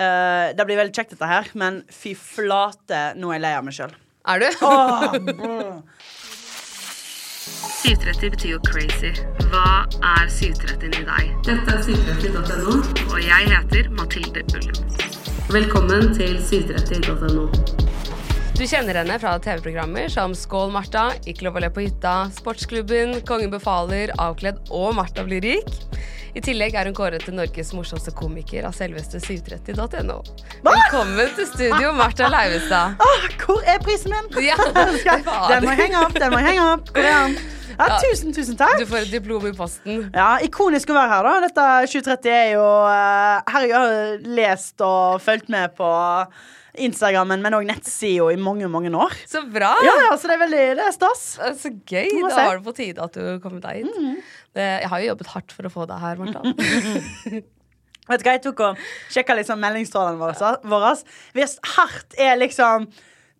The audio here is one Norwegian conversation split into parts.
Eh, det blir veldig kjekt, dette her, men fy flate, nå er jeg lei av meg sjøl. Er du? 730 betyr jo crazy. Hva er 730 i deg? Dette er 730.no, og jeg heter Mathilde Ullum. Velkommen til 730.no. Du kjenner henne fra TV-programmer som Skål, Martha, Ikke lov å le på hytta, Sportsklubben, Kongen befaler, Avkledd og Martha blir rik. I tillegg er hun kåret til Norges morsomste komiker av selveste 730.no. Velkommen til studio, Martha Leivestad. Ah, hvor er prisen min? Ja, den må jeg henge opp. den må jeg henge opp Hvor er den? Ja, Ja. tusen, tusen takk. Du får et diplom i posten. Ja, Ikonisk å være her, da. Dette 2030 er jo Her jeg har lest og fulgt med på Instagrammen, men òg nettsida i mange, mange år. Så bra! Ja, ja, så det er veldig Det er stas. Så gøy. Da var det på tide at du kom deg hit. Det, jeg har jo jobbet hardt for å få deg her, Martha. Vet du hva, Jeg tok og sjekka liksom meldingstrålene våre. våre. Hvis hardt er liksom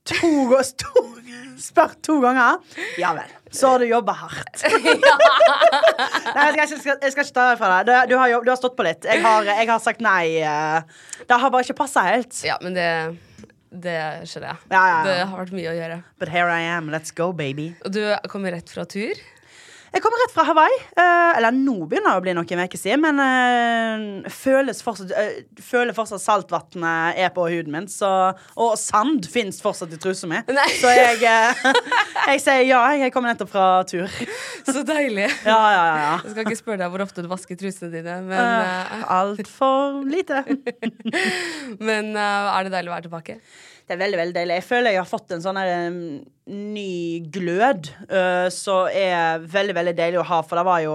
to, ganger to Spør to ganger, ja vel. Så har du jobba hardt. nei, jeg skal, jeg, skal, jeg skal ikke ta det fra deg. Du, du, har, jobb- du har stått på litt. Jeg har, jeg har sagt nei. eh, Det har bare ikke passa helt. Ja, men det, det skjønner jeg. Ja, ja, ja. Det har vært mye å gjøre. But here I am. Let's go, baby. Og du kommer rett fra tur. Jeg kommer rett fra Hawaii. eh, eller nå begynner det å bli noen uker siden, men eh, føles fortsatt, eh, føler fortsatt saltvannet er på huden min. Så, og sand fins fortsatt i trusa mi. Så jeg, eh, jeg sier ja. Jeg kommer nettopp fra tur. Så deilig. Ja, ja, ja. Jeg skal ikke spørre deg hvor ofte du vasker trusene dine, men, Uh, Altfor lite. eh, men eh, er det deilig å være tilbake? Det er veldig veldig deilig. Jeg føler jeg har fått en sånn em, ny glød uh, som er veldig veldig deilig å ha, for det var jo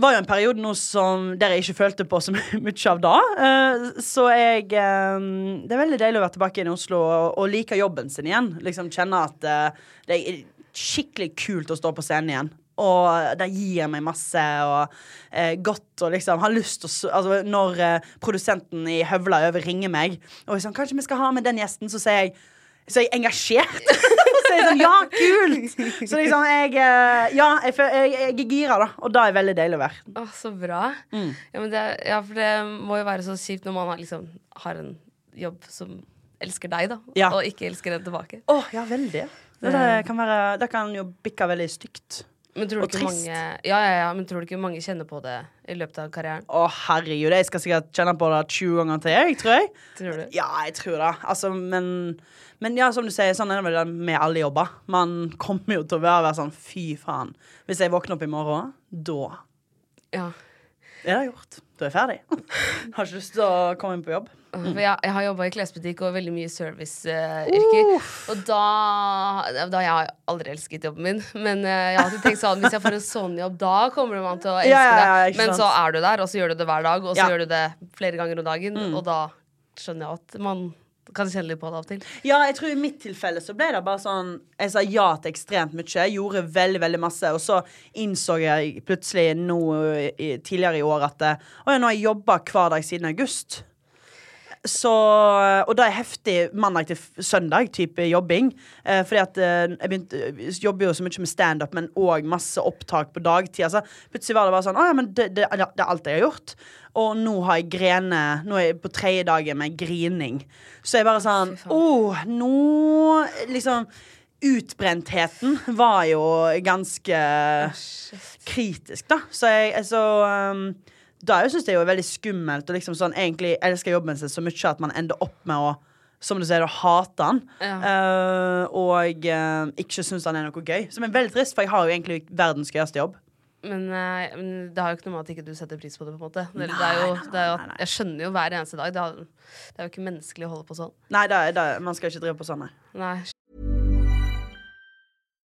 var jo en periode nå som, der jeg ikke følte på så mye av det. Uh, så jeg um, Det er veldig deilig å være tilbake inn i Oslo og, og like jobben sin igjen. Liksom Kjenne at uh, det er skikkelig kult å stå på scenen igjen. Og det gir meg masse og eh, godt og liksom har lyst til å Altså når eh, produsenten i Høvla over ringer meg og liksom, kanskje vi skal ha med den gjesten, så sier jeg så er jeg engasjert. så er jeg sånn, ja, kult! Så liksom, jeg eh, Ja, jeg, jeg, jeg er gira, da. Og da er det veldig deilig å være. Å, så bra. Mm. Ja, men det, ja, for det må jo være så kjipt når man har, liksom, har en jobb som elsker deg, da, Ja. og ikke elsker den tilbake. Å, ja, veldig. Det, det, kan være, det kan jo bikke veldig stygt. Men tror du Og trist. mange Ja, ja, ja, men tror du ikke mange kjenner på det i løpet av karrieren? Å, herregud. Jeg skal sikkert kjenne på det 20 ganger til, jeg, tror jeg. Tror du? Ja, jeg tror det. Altså, men, men ja, som du sier, sånn er det vel med alle jobber. Man kommer jo til å være sånn fy faen. Hvis jeg våkner opp i morgen, da Ja. er det gjort. Da er jeg ferdig. Har ikke lyst til å komme inn på jobb. For jeg, jeg har jobba i klesbutikk og veldig mye serviceyrker. og da, da Jeg har aldri elsket jobben min, men uh, jeg har alltid tenkt sånn hvis jeg får en sånn jobb, da kommer man til å elske Ja, ja, ja, det. Men så er du der, og så gjør du det hver dag, og så. Mm. gjør du det flere ganger om dagen, og da skjønner jeg at man kan kjenne litt på det av og til. Ja, jeg tror i mitt tilfelle så ble det bare sånn Jeg sa ja til ekstremt mye. Jeg gjorde veldig, veldig masse. Og så innså jeg plutselig nå tidligere i år at eh, Å ja, nå har jeg jobba hver dag siden august. Så, og det er heftig mandag til søndag type jobbing. Eh, fordi at eh, jeg begynte, jeg jobber jo så mye med standup, men òg masse opptak på dagtid. Altså, plutselig var det bare sånn Å ja, men det, det, det er alt jeg har gjort. Og nå har jeg grene Nå er jeg på tredje dagen med grining. Så jeg bare sånn Å, oh, nå Liksom Utbrentheten var jo ganske kritisk, da. Så jeg altså um, Da jeg synes det er veldig skummelt å liksom sånn egentlig elske jobben sin så mye at man ender opp med å som du sier, å hate han. Ja. Uh, og uh, ikke synes han er noe gøy. Som er veldig trist, for jeg har jo egentlig verdens gøyeste jobb. Men, uh, men det har jo ikke noe med at ikke du setter pris på det. på en måte nei, det er jo, det er jo. Jeg skjønner jo hver eneste dag. Det, er, det er jo ikke menneskelig å holde på sånn. Nei, det, det, er- man skal ikke drive på sånn, nei.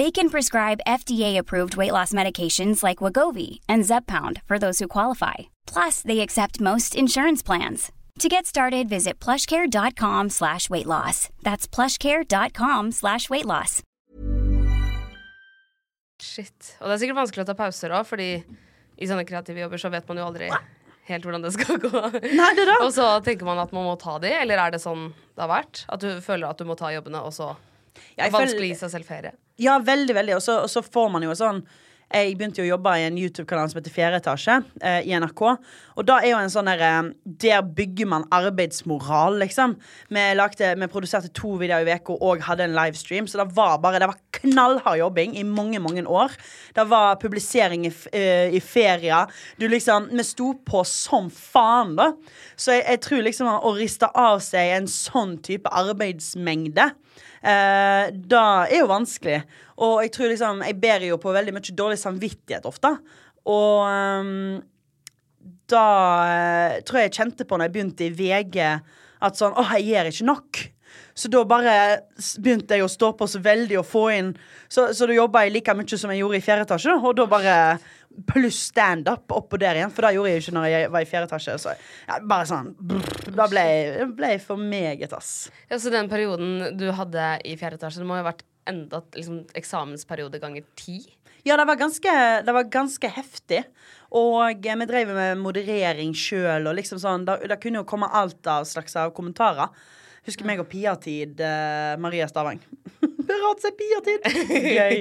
They can prescribe FDA-approved weight loss medications like Wagovi and Zeppound for those who qualify. Plus, they accept most insurance plans. To get started, visit plushcare.com slash weight loss. That's plushcare.com slash weight loss. Shit. Og det er sikkert vanskelig å ta pauser òg, fordi i sånne kreative jobber så vet man jo aldri helt hvordan det skal gå. Nei, det da. Og så tenker man at man må ta de, eller er det sånn det har vært? At du føler at du må ta jobbene, og så er det vanskelig å gi seg selv ferie? Ja, veldig, veldig. Og så, får man jo sånn Jeg begynte jo å jobbe i en YouTube-kanal som heter Fjerde etasje eh, i NRK. Og da er jo en sånn der eh, Der bygger man arbeidsmoral, liksom. Vi, lagde, vi produserte to videoer i uka og hadde en livestream, så det var bare Det var knallhard jobbing i mange, mange år. Det var publisering i, eh, i ferier. Du liksom Vi sto på som faen, da. Så jeg, jeg tror liksom å riste av seg en sånn type arbeidsmengde Eh, da er jo vanskelig. Og jeg tror liksom Jeg ber jo på veldig mye dårlig samvittighet ofte. Og um, da eh, tror jeg jeg kjente på når jeg begynte i VG, at sånn Åh, jeg gjør ikke nok. Så da bare begynte jeg å stå på så veldig og få inn Så, så da jobba jeg like mye som jeg gjorde i fjerde etasje, og da bare Pluss standup oppå der igjen, for det gjorde jeg jo ikke når jeg var i fjerde etasje. Så ja, bare sånn brr, Da ble jeg ble jeg for meget, ass. Ja, Så den perioden du hadde i fjerde etasje, det må jo ha vært enda liksom, eksamensperiode ganger ti? Ja, det var ganske, det var ganske heftig. Og eh, vi drev med moderering sjøl, og liksom sånn Det det kunne jo komme alt av slags av kommentarer. Husker meg og Pia-tid, eh, Maria Stavang. Rart å! Gøy.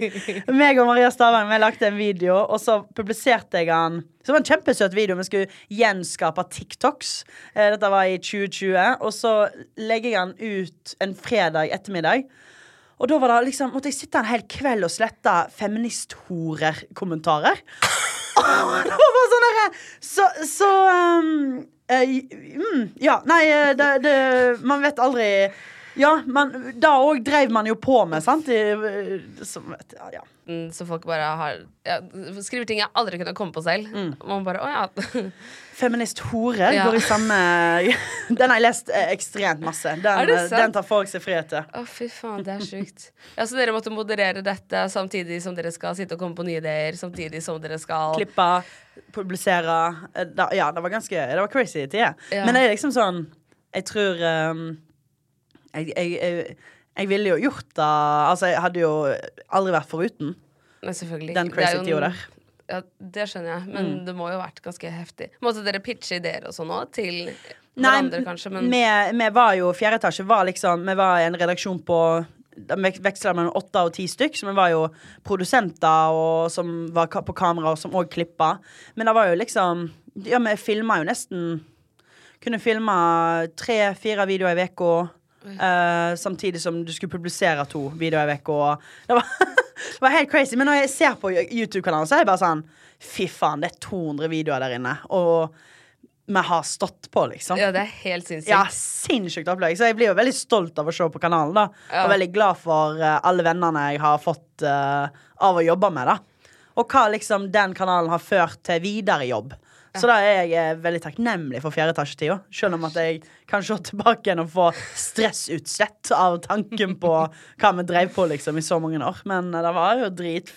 Meg og Maria Stavang vi lagde en video, og så publiserte jeg den. Det var en kjempesøt video. Vi skulle gjenskape TikToks. Eh, dette var i 2020. Og så legger jeg den ut en fredag ettermiddag. Og da var det liksom, måtte jeg sitte en hel kveld og slette feministhorer-kommentarer. Det var sånn derre Så, så um, uh, mm, Ja, nei, eh, det, det Man vet aldri Ja, men da òg dreiv man jo på med, sant? I, eh, som, ja, ja. Mm, Så folk bare har ja, Skriver ting jeg aldri kunne komme på selv. Mm. Man bare Å ja. Feminist-hore Ja. går i samme Den har jeg lest eh, ekstremt masse. Den, eh, den tar folk seg frihet til. Å, fy faen, det er sjukt. Ja, Så dere måtte moderere dette samtidig som dere skal sitte og komme på nye ideer? Samtidig som dere skal Klippe, publisere. Da, ja, det var ganske Det var crazy tider. Ja. Men det er liksom sånn Jeg tror um, jeg, jeg, jeg, jeg ville jo gjort det Altså, jeg hadde jo aldri vært foruten Nei, selvfølgelig. den crazy tida der. Ja, det skjønner jeg, men det må jo ha vært ganske heftig. Måtte dere pitche ideer og sånn òg til hverandre, kanskje? Men vi, vi var jo Fjerde etasje var liksom Vi var en redaksjon på vi vek- veksla mellom åtte og ti stykk, så vi var jo produsenter og, som var på kamera, og som òg klippa. Men det var jo liksom Ja, vi filma jo nesten Kunne filma tre-fire videoer i uka. Eh, samtidig som du skulle publisere to videoer i uka. Det, var- det var helt crazy. Men når jeg ser på YouTube-kanalen, så er jeg bare sånn Fy faen, det er 200 videoer der inne. Og vi har stått på, liksom. ja, det er helt sinnssykt. Ja, sinnssykt opplegg. Så jeg blir jo veldig stolt av å se på kanalen. da Ja. Og veldig glad for uh, alle vennene jeg har fått uh, av å jobbe med. da Og hva liksom den kanalen har ført til videre jobb. Så da er jeg eh, veldig takknemlig for fjerde etasjetida. Selv om at jeg kan se tilbake igjen og få stressutslett av tanken på hva vi drev på liksom i så mange år. Men eh, det var jo drit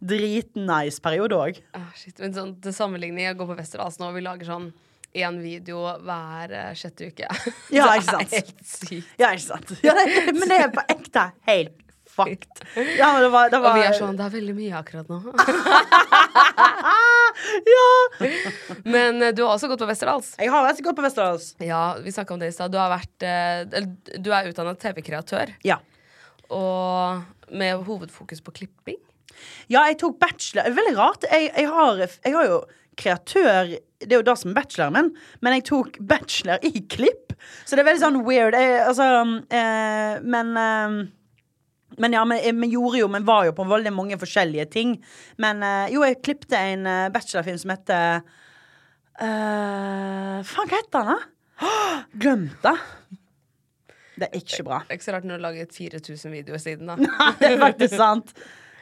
dritnice periode òg. Ah. Men sånn, til sammenligning, jeg går på Westerdals nå, og vi lager sånn én video hver eh, sjette uke. Ja, Det ikke sant? er helt sykt. Ja, ikke sant? Ja, det, men det er på ekte helt fucked. Ja, men det var, det Og vi er sånn Det er veldig mye akkurat nå. Ja! Men eh, du har også gått på Westerdals. Jeg har også gått på Westerdals. Ja, vi snakka om det i stad. Du har vært eh, Du er utdannet TV-kreatør. Ja. Og med hovedfokus på klipping? Ja, jeg tok bachelor. Veldig rart. Jeg, jeg, har, jeg har jo kreatør Det er jo det som er bacheloren min, men jeg tok bachelor i klipp. Så det er veldig sånn weird. Jeg, altså eh, Men eh, men ja, vi gjorde jo Vi var jo på veldig mange forskjellige ting. Men eh, jo, jeg klippte en eh, bachelorfilm som heter uh, Faen, hva heter den, da? Glemt det. Det er ikke bra. Det er ikke så rart når du har laget 4000 videoer siden, da. Nei, det er faktisk sant.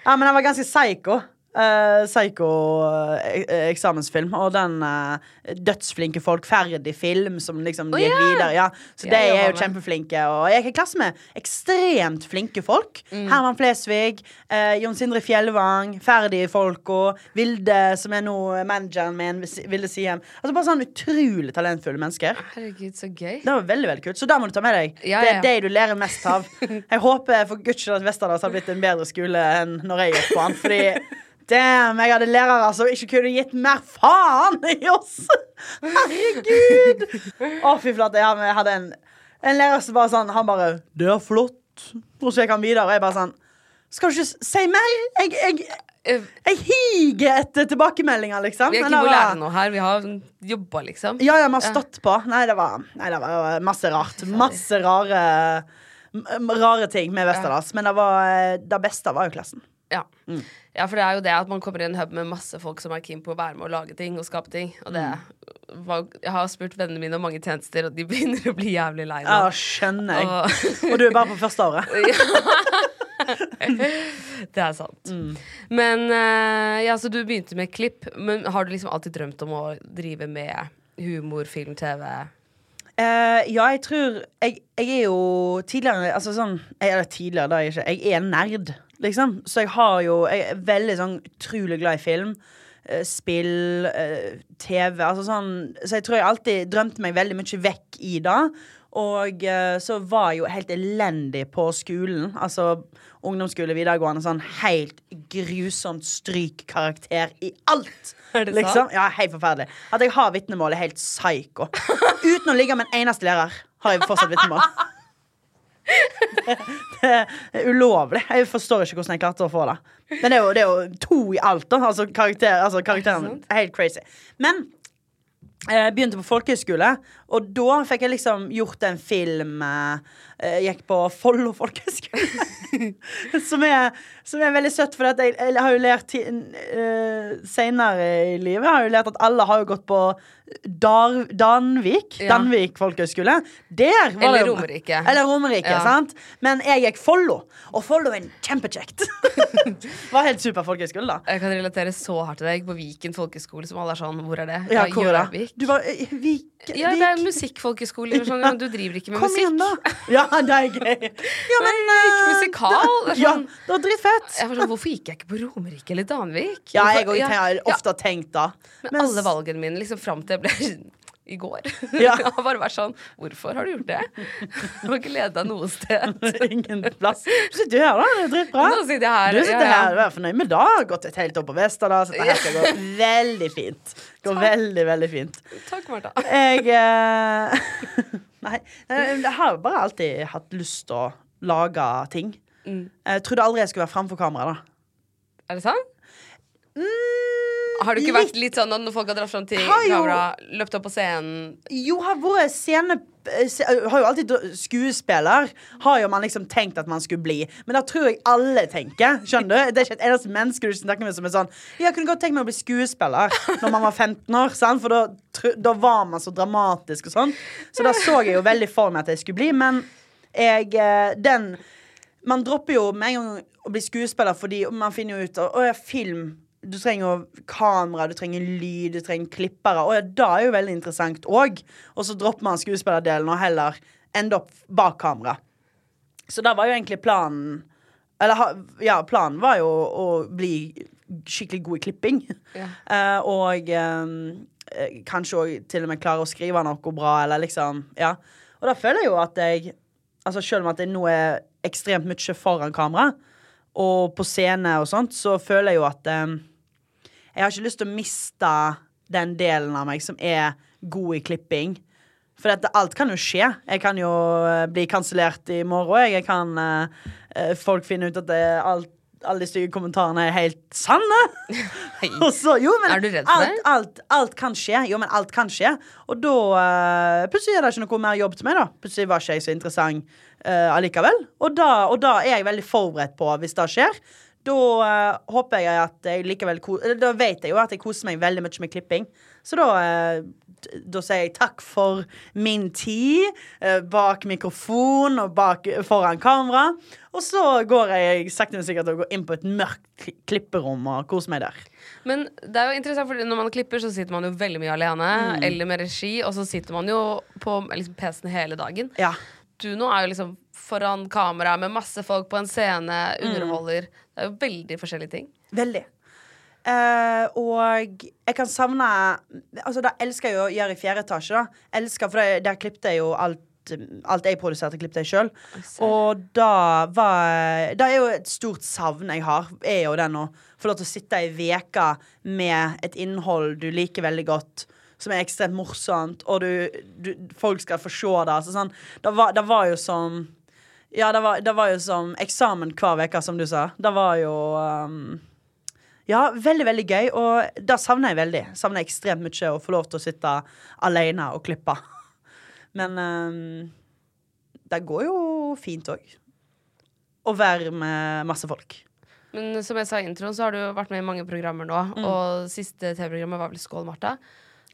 Ja, men den var ganske psycho. Uh, Psycho-eksamensfilm. og den uh, dødsflinke folk. Ferdig film som liksom oh, gikk yeah. videre. Ja. Så de er jo kjempeflinke. Og jeg er i klasse med ekstremt flinke folk. Mm. Herman Flesvig, uh, Jon Sindre Fjellvang, ferdige folka. Vilde, som er nå manageren min. Vilde Siem. Altså Bare sånn utrolig talentfulle mennesker. Herregud, så gøy. Det var veldig veldig kult, så da må du ta med deg. Ja, Det ja. er det du lærer mest av. Jeg håper for guds skyld at Vesterdals har blitt en bedre skole enn når jeg gikk på den. Fordi damn, jeg hadde lærere som ikke kunne gitt mer faen i oss! Herregud! Å, fy flate. Jeg hadde- en, en lærer som bare sånn Han bare 'Det er flott'. Og så gikk han videre, og jeg bare sånn Skal du ikke si mer? Jeg, jeg, Eh, jeg higer etter tilbakemeldinger, liksom. Vi er ikke det på å noe her. Vi har jobba, liksom. ja, ja, vi har stått på. Nei, det var, nei, det var masse rart. Masse rare Rare ting med Westerdals. Men det, var, eh, det beste var jo klassen. Ja. Mm. Ja, for det er jo det at man kommer i en hub med masse folk som er keen på å være med og lage ting og skape ting. Og det Mm. var, Jeg har spurt vennene mine om mange tjenester, og de begynner å bli jævlig lei nå. Ja, skjønner jeg. Og- Og du er bare på første året. det er sant. Mm. Men eh, ja, så du begynte med klipp. Men har du liksom alltid drømt om å drive med humor, film, TV? Uh, ja, jeg tror jeg, jeg er jo tidligere Altså sånn Eller tidligere, da jeg ikke. Jeg er nerd, liksom. Så jeg har jo Jeg er veldig sånn utrolig glad i film. eh, Spill, eh, TV Altså sånn Så jeg tror jeg alltid drømte meg veldig mye vekk i det. Og eh, så var jeg jo helt elendig på skolen. Altså ungdomsskole, videregående. Sånn helt grusomt strykkarakter i alt. Er det liksom. sant? Ja, helt forferdelig. At jeg har vitnemål, er helt psyko. Uten å ligge med en eneste lærer har jeg fortsatt vitnemål. Det, er ulovlig. Jeg forstår ikke hvordan jeg klarte å få det. Men det er jo, det er jo to i alt, da. Altså, karakter, altså karakteren er helt crazy. Men jeg begynte på folkehøyskole, og da fikk jeg liksom gjort en film eh, Jeg gikk på Follo folkehøgskole. som, er, som er veldig søtt, for jeg, jeg har jo lært uh, senere i livet Jeg har jo lært at alle har jo gått på Dar, Danvik. Ja. Danvik folkehøgskole. Der var Eller det jo- Romerike. Eller Romerike, Ja. sant? Men jeg gikk Follo, og Follo er kjempekjekt. var helt super folkehøgskole, da. Jeg kan relatere så hardt til det. Jeg gikk på Viken folkehøgskole, som alle er sånn Hvor er det? Ja, hvor er det? Du var Viken, Vik... Ja, det er Vik- musikkfolkeskole. Sånn, men du driver ikke med Kom musikk. igjen, da. Ja, det er gøy. Ja, men Ikke eh, musikal. Det sånn, Ja, det var dritfett. jeg var sånn, Hvorfor gikk jeg ikke på Romerike eller Danvik? Ja, jeg, jeg jeg har ofte tenkt da. Men men alle valgene mine liksom fram til jeg ble i går. Ja. Jeg har bare vært sånn Hvorfor har du gjort det? Du har ikke ledet deg noe sted. Ingen plass. Du sitter her, da. Det er dritbra. Nå sitter her. Du sitter ja, ja. her, og er fornøyd med det. Gått et helt år på Vesterdal. Så dette skal gå veldig fint. Gå veldig, veldig fint. Takk, Martha. Jeg eh, Nei, jeg har bare alltid hatt lyst til å lage ting. Mm. Jeg trodde aldri jeg skulle være framfor kamera, da. Er det sant? Har du ikke vært litt sånn når folk har dratt fram til kamera, løpt opp på scenen Jo, har vært scene... Har jo alltid Skuespiller har jo man liksom tenkt at man skulle bli. Men da tror jeg alle tenker. Skjønner du? Det er ikke et eneste menneske du snakker med som er sånn jeg kunne godt tenkt meg å bli skuespiller Når man var 15 år, sant? for da, da var man så dramatisk og sånn. Så da så jeg jo veldig for meg at jeg skulle bli, men jeg eh, Den Man dropper jo med en gang å bli skuespiller fordi man finner jo ut Å ja, film du trenger kamera, du trenger lyd, du trenger klippere. Og ja, det er jo veldig interessant òg. Og så dropper man skuespillerdelen og heller ender opp bak kamera. Så da var jo egentlig planen Eller ja, planen var jo å bli skikkelig god i klipping. Ja. Uh, og um, kanskje òg til og med klare å skrive noe bra, eller liksom Ja. Og da føler jeg jo at jeg Altså Selv om at jeg nå er ekstremt mye foran kamera, og på scene og sånt, så føler jeg jo at um, jeg har ikke lyst til å miste den delen av meg som er god i klipping. For dette, alt kan jo skje. Jeg kan jo eh, bli kansellert i morgen. Jeg kan, eh, folk finner ut at det alt alle de stygge kommentarene er helt sanne. så, jo, men Er du redd for alt, det? alt, alt kan skje. Jo, men alt kan skje. Og da uh, plutselig er det ikke noe mer jobb til meg, da. Plutselig var ikke jeg så interessant uh, allikevel. Og da, og da er jeg veldig forberedt på hvis det skjer. Da uh, håper jeg at jeg likevel Da vet jeg jo at jeg koser meg veldig mye med klipping. Så da da sier jeg takk for min tid eh, bak mikrofon og bak, foran kamera. Og så går jeg sakte, men sikkert og går inn på et mørkt klipperom og koser meg der. Men det er jo interessant, for når man klipper, så sitter man jo veldig mye alene. Mm. Eller med regi, og så sitter man jo på liksom, PC-en hele dagen. Ja. Du nå er jo liksom foran kamera med masse folk på en scene, Mm. underholder. Det er jo veldig forskjellige ting. Veldig. Eh, og jeg kan savne Altså, det elsker jeg jo å gjøre i fjerde etasje. da Elsker, For det, der klippte jeg jo alt Alt jeg produserte, klippte jeg sjøl. Og da var Det er jo et stort savn jeg har, er jo den å få lov til å sitte ei veke med et innhold du liker veldig godt. Som er ekstremt morsomt, og du, du, folk skal få se det. Altså, sånn, det, var, det var jo som Ja, det var, det var jo som eksamen hver uke, som du sa. Det var jo um, ja, veldig, veldig gøy, og det savner jeg veldig. Savner jeg ekstremt mye å få lov til å sitte alene og klippe. Men um, det går jo fint òg. Å være med masse folk. Men som jeg sa i introen, så har du jo vært med i mange programmer nå. Mm. Og siste TV-programmet var vel Skål, Martha.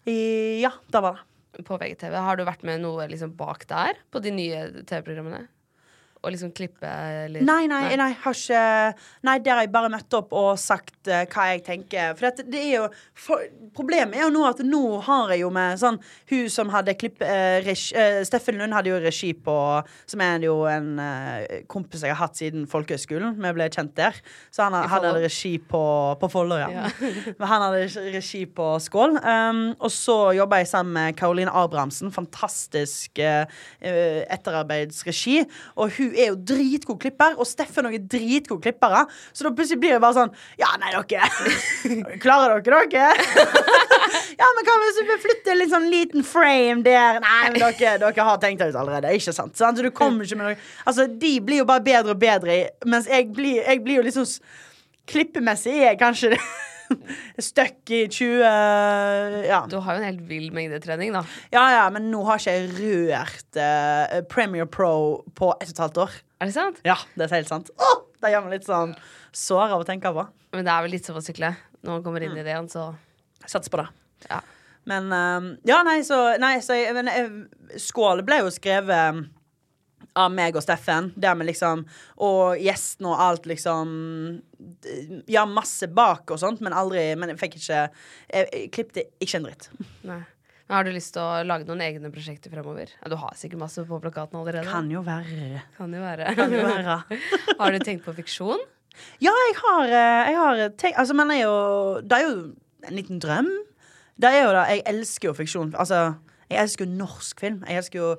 I, ja, det var det. På VGTV. Har du vært med noe liksom bak der? På de nye TV-programmene? Og liksom klippe eller Nei, nei, nei, har ikke Nei, der har jeg bare møtt opp og sagt uh, hva jeg tenker. For det, det er jo for, Problemet er jo nå at nå har jeg jo med sånn Hun som hadde klipp... Uh, regi, uh, Steffen Lund hadde jo regi på Som er jo en kompis jeg har hatt siden folkehøgskolen. Vi ble kjent der. Så han hadde regi på, på Follo, ja. Ja. Men han hadde regi på Skål. Um, og så jobba jeg sammen med Caroline Abrahamsen. Fantastisk etterarbeidsregi. Og hun er jo dritgod klipper, og Steffen òg er dritgod klippere. Så da plutselig blir det bare sånn Ja, nei, dere Klarer dere dere? ja, men hvis vi flytter en sånn liten frame der? Nei, men dere, dere har tenkt det ut allerede. Ikke sant? Så du kommer ikke med noe Altså, de blir jo bare bedre og bedre, mens jeg blir, jeg blir jo liksom Klippemessig er jeg kanskje stuck i 20 Ja. Du har jo en helt vill mengde trening, da. Ja, ja, men nå har ikke jeg rørt uh, Premier Pro på ett og et halvt år. Er det sant? Ja, det er helt sant. Oh, det gjør meg litt sånn sår av å tenke på. Men det er vel litt som å sykle. Når man kommer inn i det igjen, så Sats på det. ja. Men um, Ja, nei, så, nei, så jeg- men, jeg, Skål ble jo skrevet av meg og Steffen. Der med liksom Og gjesten og alt, liksom Ja, masse bak og sånt, men aldri Men jeg fikk ikke Jeg, jeg klippte ikke en dritt. Nei. Har du lyst til å lage noen egne prosjekter fremover? Ja, du har sikkert masse på plakaten allerede. Kan jo være. Kan jo være. Kan jo være. har du tenkt på fiksjon? Ja, jeg har, eh, jeg har tenkt Altså, men det er jo Det er jo en liten drøm. Det er jo det. Jeg elsker jo fiksjon. Altså, jeg elsker jo norsk film. Jeg elsker jo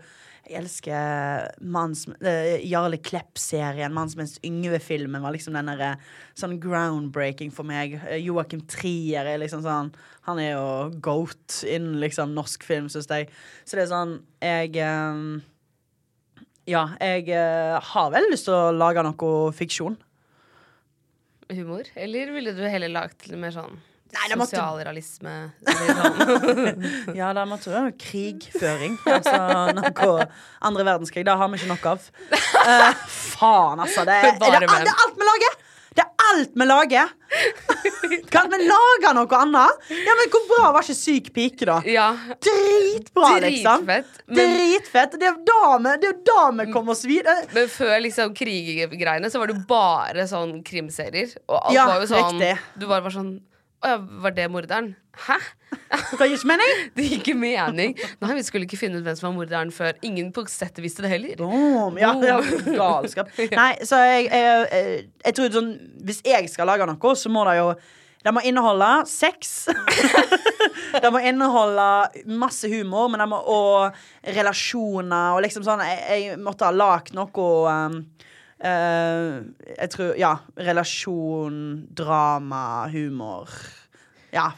jeg elsker Manns, uh, Jarle Klepp-serien. 'Manns mens Yngve'-filmen var liksom den derre sånn groundbreaking for meg. Eh, Joakim Trier er liksom sånn Han er jo goat innen liksom norsk film, syns jeg. Så det er sånn Jeg um, Ja, jeg uh, har veldig lyst til å lage noe fiksjon. Humor? Eller ville du heller lagt mer sånn Nei, det måtte- sosialrealisme? Ja, da måtte jo være krigføring. Altså noe andre verdenskrig. Det har vi ikke nok av. Uh, faen, altså. Det, er, er, det, det er alt vi lager! Det er alt vi lager! Kan vi lage noe annet? Ja, men Hvor bra var ikke Syk pike, da? Ja. Dritbra, liksom. Dritfett. Men, Dritfett. Det er jo da vi, det da vi kommer oss videre. men før liksom kriggreiene så var det jo bare sånn krimserier. Og alt Ja, var jo sånn riktig. Du bare var sånn Å ja, var det morderen? Hæ? Det gir ikke mening. Det gir ikke mening. Nei, vi skulle ikke finne ut hvem som var morderen før. Ingen på settet visste det heller. Boom. Ja, er galskap. Nei, så jeg, jeg, jeg, jeg tror sånn Hvis jeg skal lage noe, så må det jo det må inneholde sex. det må inneholde masse humor, men det må, og relasjoner og liksom sånn Jeg, jeg måtte ha lagd noe um, eh, Jeg tror Ja. Relasjon, drama, humor. Ja.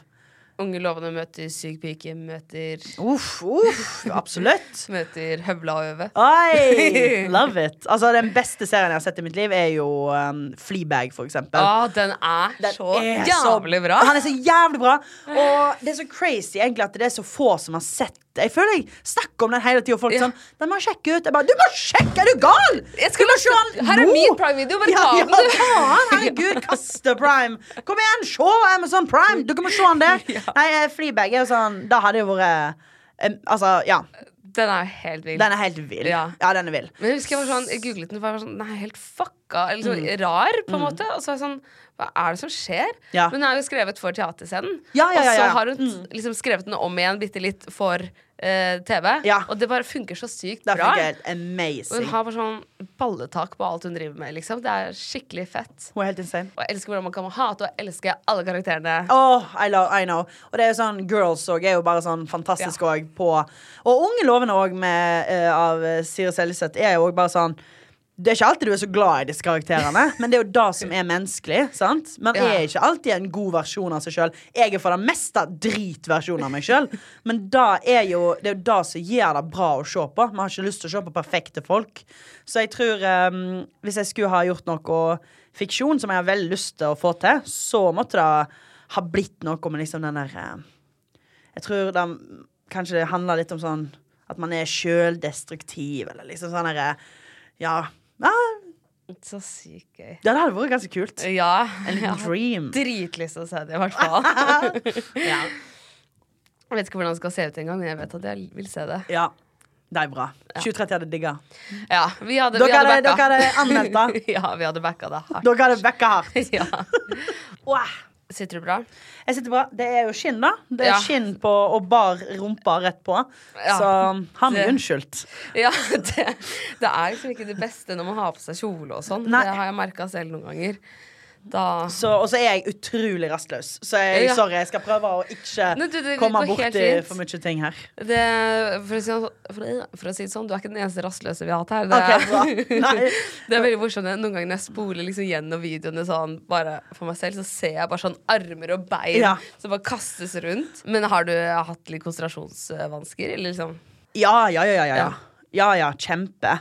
Unge lovende møter syk pike, møter Uff, uff, absolutt. Møter høvla og øve. Oi, love it. Altså, Den beste serien jeg har sett i mitt liv, er jo um, Fleabag, for eksempel. Ah, den er Den så er jævlig bra. Han er så jævlig bra. Og det er så crazy egentlig at det er så få som har sett. Jeg føler jeg snakker om den hele tida. Folk Ja. sånn Den må jeg sjekke ut. Jeg bare Du må sjekke! Er du gal?! Du må se den her er min Prime-video, bare ja, ta ja, den, du. faen! Herregud, kaste Prime. Kom igjen, se Amazon Prime! Dere må se den der. Nei, eh, Fleabag er jo sånn Da hadde det jo vært eh, Altså, ja. Den er helt vill. Den er helt vill. Ja. Ja, den er vill. Men jeg husker jeg var sånn, jeg googlet den, for jeg var sånn, den er helt fucka, eller sånn Mm. rar, på en måte. Og så er jeg sånn, hva er det som skjer? Ja. Men hun er jo skrevet for teaterscenen. Ja, ja, Og så har hun liksom skrevet den om igjen bitte litt for uh, TV. Ja. Og det bare funker så sykt Det bra. Og hun har bare sånn balletak på alt hun driver med, liksom. Det er skikkelig fett. Hun er helt insane. Og jeg elsker hvordan man kan hate og elske alle karakterene. Oh, I, love, I know. Og det er jo sånn Girls òg er jo bare sånn fantastisk òg på Og Unge lovende òg av eh, Siri Seljeseth er jo òg bare sånn det er ikke alltid du er så glad i disse karakterene, men det er jo det som er menneskelig. sant? Man Ja. er ikke alltid en god versjon av seg sjøl. Jeg er for det meste dritversjon av meg sjøl, men da er jo, det er jo det som gjør det bra å se på. Man har ikke lyst til å se på perfekte folk. Så jeg tror um, hvis jeg skulle ha gjort noe fiksjon som jeg har veldig lyst til å få til, så måtte det ha blitt noe med liksom den der eh, Jeg tror det kanskje det handler litt om sånn at man er sjøldestruktiv, eller liksom sånn derre Ja. Ja Så sykt gøy. ja, det hadde vært ganske kult. Ja. En liten har dream. Dritlyst til å se det, i hvert fall. Ja. Jeg vet ikke hvordan det skal se ut engang, men jeg vet at jeg vil se det. ja. Det er bra. 2030 hadde digga. Ja, vi hadde, vi Dere hadde backa. dere hadde anmeldt det. ja, vi hadde backa det hardt. Dere hadde backa hardt. Ja. Wow. Sitter du bra? Jeg sitter bra. Det er jo skinn, da. Det er Ja. skinn på og bar rumpa rett på. Ja. Så han er unnskyldt. Ja, det, det er liksom ikke det beste når man har på seg kjole og sånn. Det har jeg merka selv noen ganger. Da Så, og så er jeg utrolig rastløs. Så jeg, Ja. sorry, jeg skal prøve å ikke Nei, du, det komme borti for mye ting her. det, for, å si, for, for å si det sånn, du er ikke den eneste rastløse vi har hatt her. Det, okay, det er veldig morsomt. Noen ganger når jeg spoler liksom gjennom videoene sånn, bare for meg selv, så ser jeg bare sånn armer og bein Ja. som bare kastes rundt. Men har du hatt litt konsentrasjonsvansker? Eller liksom? Ja, ja, ja, ja. Ja, Ja. ja, ja kjempe.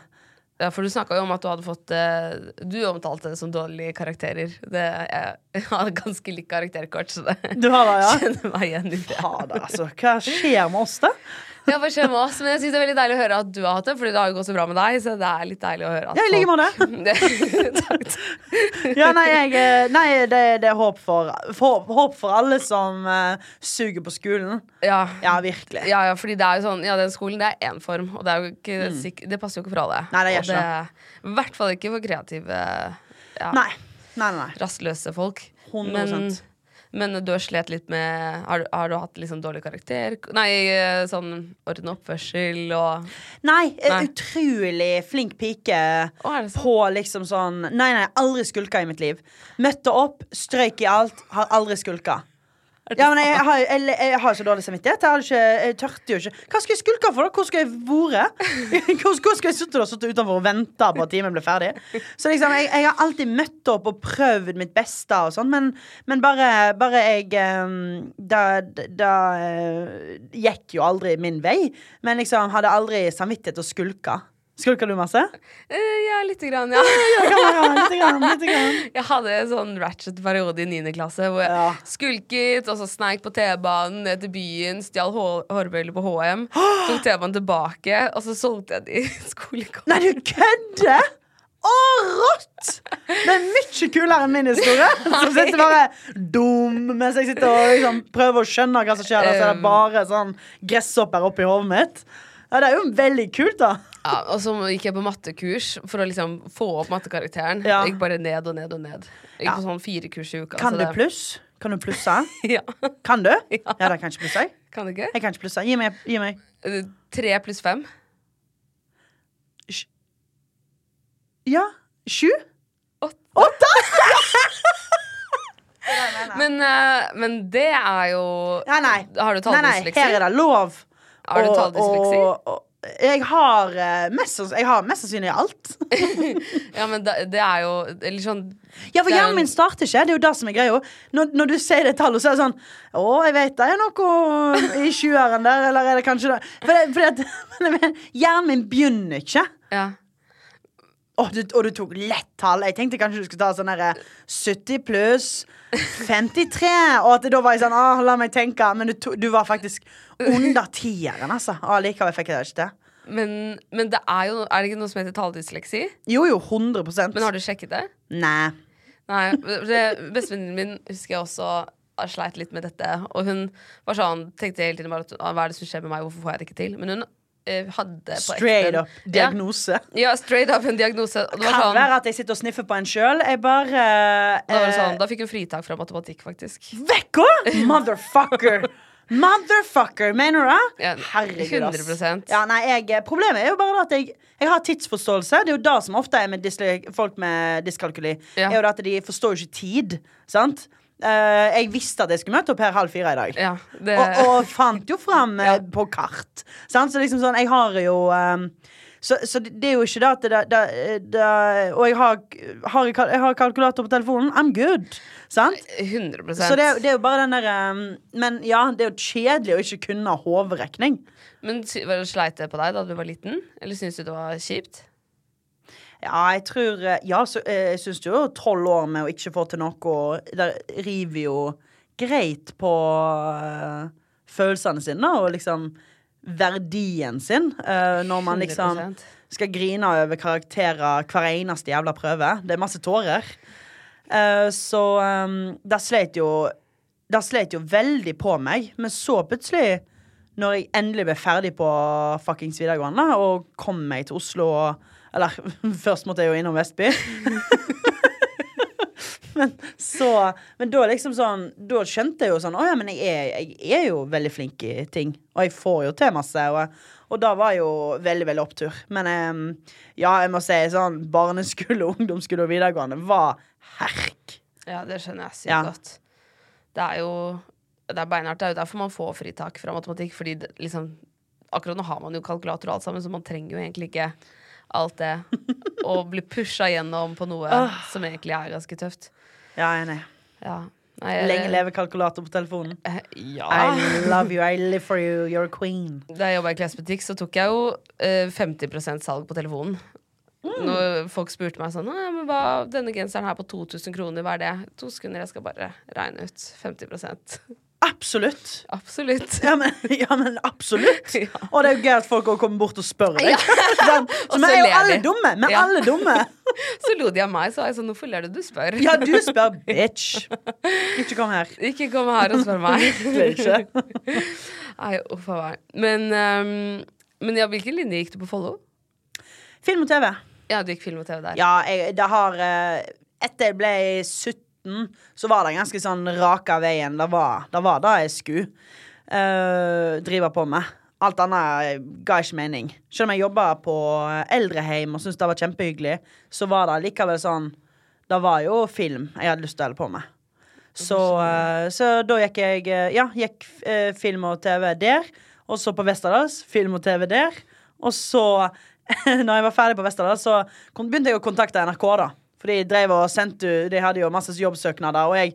Ja, for du snakka jo om at du hadde fått eh, Du omtalte det som dårlige karakterer. Det, jeg har ganske likt karakterkort, så det Du har det, ja? kjenner meg igjen i det. Fader, altså. Hva skjer med oss, da? Ja, hva skjer med oss? Men jeg synes det er veldig deilig å høre at du har hatt det, Fordi det har jo gått så bra med deg. Så det er litt deilig å høre at Ja, i like måte. Ja, nei, jeg, eh, nei det, det er håp for, for, håp for alle som uh, suger på skolen. Ja. Ja, virkelig. Ja, ja, fordi det er jo sånn Ja, den skolen det er én form, og det, ikke, sikk- det passer jo ikke for alle. Mm. Nei, det gjør ikke det, I hvert fall ikke for kreative, ja, Nei. Nei, nei, nei. rastløse folk. 100%. Men, men du har slet litt med Har, du- har du hatt liksom dårlig karakter? Nei, sånn orden oppførsel og Nei, eh, Nei. utrolig flink pike Å, er det sant? på liksom sånn Nei, nei, aldri skulka i mitt liv. Møtte opp, strøyk i alt, har aldri skulka. Ja, men jeg, har, jeg, jeg har så dårlig samvittighet. Jeg, ikke, jeg tørte jo ikke. Hva skal jeg skulke for, da? Hvor skal jeg vært? Hvor, hvor skal jeg sitte da? Sittet utenfor og vente på at timen blir ferdig? Så liksom, jeg, jeg har alltid møtt opp og prøvd mitt beste og sånn, men, men bare, bare jeg eh, Da, da eh, gikk jo aldri min vei. Men liksom hadde aldri samvittighet å Skulker du masse? Uh, Ja, lite grann, ja. Ja, kan være, lite grann, lite grann. Jeg hadde en sånn ratchet-periode i 9. klasse hvor jeg Ja. skulket, og så sneik på T-banen ned til byen, stjal hå- hårbøyler på HM, tok T-banen tilbake, og så solgte jeg de i skolegården. Nei, du kødder! Å, rått! Det er mye kulere enn min historie. Som sitter bare dum mens jeg sitter og liksom prøver å skjønne hva som skjer. Og så er det bare sånn gresshopper oppi hodet mitt. Ja, det er jo veldig kult, da. Ja, og så gikk jeg på mattekurs for å liksom få opp mattekarakteren. Ja. Jeg gikk bare ned og ned og ned. Jeg gikk Ja. på sånn fire kurs i uka. Kan du pluss? Kan du plusse? Ja. Kan du? Ja. Ja, da kan ikke plusse. Kan du ikke? Jeg kan ikke plusse. Gi meg. Gi meg. Eh, Tre pluss fem. Ja. Sju? Åtte. Åtte? Men, eh, men det er jo Nei, nei. Har du nei, talldysleksi? her er det lov. Har du Jeg har, eh, mest, jeg har mest sannsynlig alt. Ja, men det, det er jo Eller sånn Ja, for er hjernen min starter ikke. Det er jo det som er greia. Når, når du sier det tallet, så er det sånn Å, jeg vet det er noe i sjueren der, eller er det kanskje det For det, fordi at Hjernen min begynner ikke. Ja. Å, du, og du tok lett tall. Jeg tenkte kanskje du skulle ta sånn derre 70 pluss 53. Og at da var jeg sånn Å, la meg tenke. Men du, to, du var faktisk under tieren, altså. Allikevel fikk jeg det ikke til. Men, men det er jo Er det ikke noe som heter taledysleksi? Jo, jo, 100% Men har du sjekket det? Nei. Nei. Bestevenninnen min husker jeg også sleit litt med dette. Og hun var sånn, tenkte hele tiden bare at «Ah, hva er det som skjer med meg, hvorfor får jeg det ikke til? Men hun hadde på Straight up diagnose. Ja, ja, straight up en diagnose. Og det var Kan sånn, være at jeg sitter og sniffer på en sjøl. Jeg bare da, var det eh, sånn, da fikk hun fritak fra matematikk, faktisk. Vekk òg! Motherfucker! Motherfucker, mener du det? Ja, Herregud, ass. 100%. Ja, nei, jeg, problemet er jo bare at jeg, jeg har tidsforståelse. Det er jo det som ofte er med folk med dyskalkuli. Ja. Er jo at De forstår jo ikke tid. Sant? Eh, jeg visste at jeg skulle møte opp her halv fire i dag. Ja, det, Og, og fant jo fram uh, Ja. på kart. Sant? Så liksom sånn, jeg har jo ehm, så, så det er jo ikke det at det, det, det Og jeg har, har, jeg har kalkulator på telefonen. I'm good. Sant? 100% Så det, det er jo bare den der um, Men ja, det er jo kjedelig å ikke kunne hoderegning. Men var det sleit det på deg da du var liten? Eller syns du det var kjipt? Ja, jeg tror eh, Ja, så, eh, jeg syns jo tolv år med å ikke få til noe Det river jo greit på uh, følelsene sine og liksom verdien sin. uh, når man liksom 100%. skal grine over karakterer hver eneste jævla prøve. Det er masse tårer. Uh, så um, det slet jo Det slet jo veldig på meg. Men så plutselig, når jeg endelig ble ferdig på fuckings videregående og kom meg til Oslo og Eller først måtte jeg jo innom Vestby. men så Men da liksom sånn Da skjønte jeg jo sånn Å ja, men jeg er, jeg er jo veldig flink i ting. Og jeg får jo til masse. Og, og da var jo veldig, veldig opptur. Men um, ja, jeg må si sånn barneskole, ungdomsskole og videregående var herk. Ja, det skjønner jeg sykt Ja. godt. Det er jo Det er beinhardt. Det er jo derfor man får fritak fra matematikk. Fordi det, liksom Akkurat nå har man jo kalkulator og alt sammen, så man trenger jo egentlig ikke alt det. Og bli pusha gjennom på noe som egentlig er ganske tøft. Ja, jeg er enig. Ja. Nei, jeg- Lenge leve kalkulator på telefonen. Eh, Ja. I love you, I live for you, you're a queen. Da jeg jobba i klesbutikk, så tok jeg jo eh, 50% salg på telefonen. Når folk spurte meg sånn men hva, 'Denne genseren her på 2000 kroner, hva er det?' To sekunder, jeg skal bare regne ut. 50 Absolutt. Absolutt. Ja, men, ja, men absolutt. Ja. Og det er jo gøy at folk kommer bort og spør deg. Sånn, så vi er jo alle de. dumme. Vi er alle dumme. Så lo de av meg, så var jeg sånn 'Hvorfor ler du? Du spør'. Ja, du spør, bitch. Ikke kom her. Ikke kom her og spør meg. Nei, uff a meg. Men, um, men ja, hvilken linje gikk du på Follo? Film og TV. Ja, du gikk film og TV der. Ja, jeg, det har eh, Etter jeg ble 17, så var det ganske sånn raka veien. Det var det, var det jeg skulle uh, drive på med. Alt annet ga ikke mening. Selv om jeg jobba på eldreheim og syntes det var kjempehyggelig, så var det likevel sånn Det var jo film jeg hadde lyst til å holde på med. Så, uh, så da gikk jeg eh, Ja, gikk uh, film og TV der. Og så på Westerdals. Film og TV der. Og så, når jeg var ferdig på Westerdals, så begynte jeg å kontakte NRK, da. For de og sendte De hadde jo masse jobbsøknader, og jeg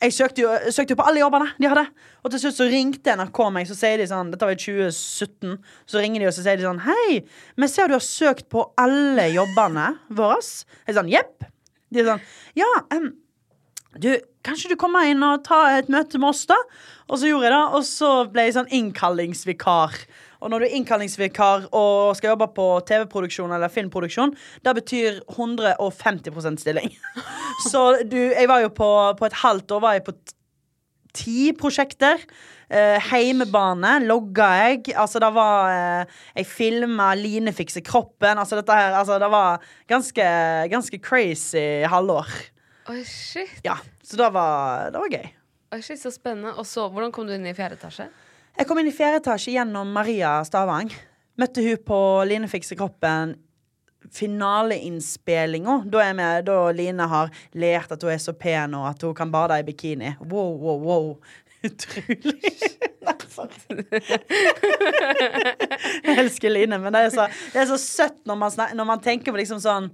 jeg søkte jo, søkte jo på alle jobbene de hadde. Og til slutt så ringte NRK meg, så sier de sånn Dette var i 2017. Så ringer de og så sier de sånn Hei, vi ser du har søkt på alle jobbene våre. Jeg er sånn Jepp. De er sånn Ja, um, du, kanskje du kommer inn og tar et møte med oss, da? Og så gjorde jeg det, og så ble jeg sånn innkallingsvikar. Og når du er innkallingsvikar og skal jobbe på TV-produksjon eller filmproduksjon, det betyr 150% stilling. Så du, jeg var jo på, på et halvt år var jeg på ti prosjekter. Eh, heimebane logga jeg. Altså, det var eh, Jeg filma Line fikser kroppen. Altså, dette her Altså, det var ganske, ganske crazy halvår. Oi, shit. Ja, så det var, det var gøy. Oi, shit, Så spennende. Og så, hvordan kom du inn i fjerde etasje? Jeg kom inn i fjerde etasje gjennom Maria Stavang. Møtte hun på Line fikser kroppen. finaleinnspillinga. Da, er da Line har lært at hun er så pen, og at hun kan bade i bikini. Wow, wow, wow. Utrolig. Sorry. Jeg elsker Line, men det er så, det er så søtt når man, når man tenker på liksom sånn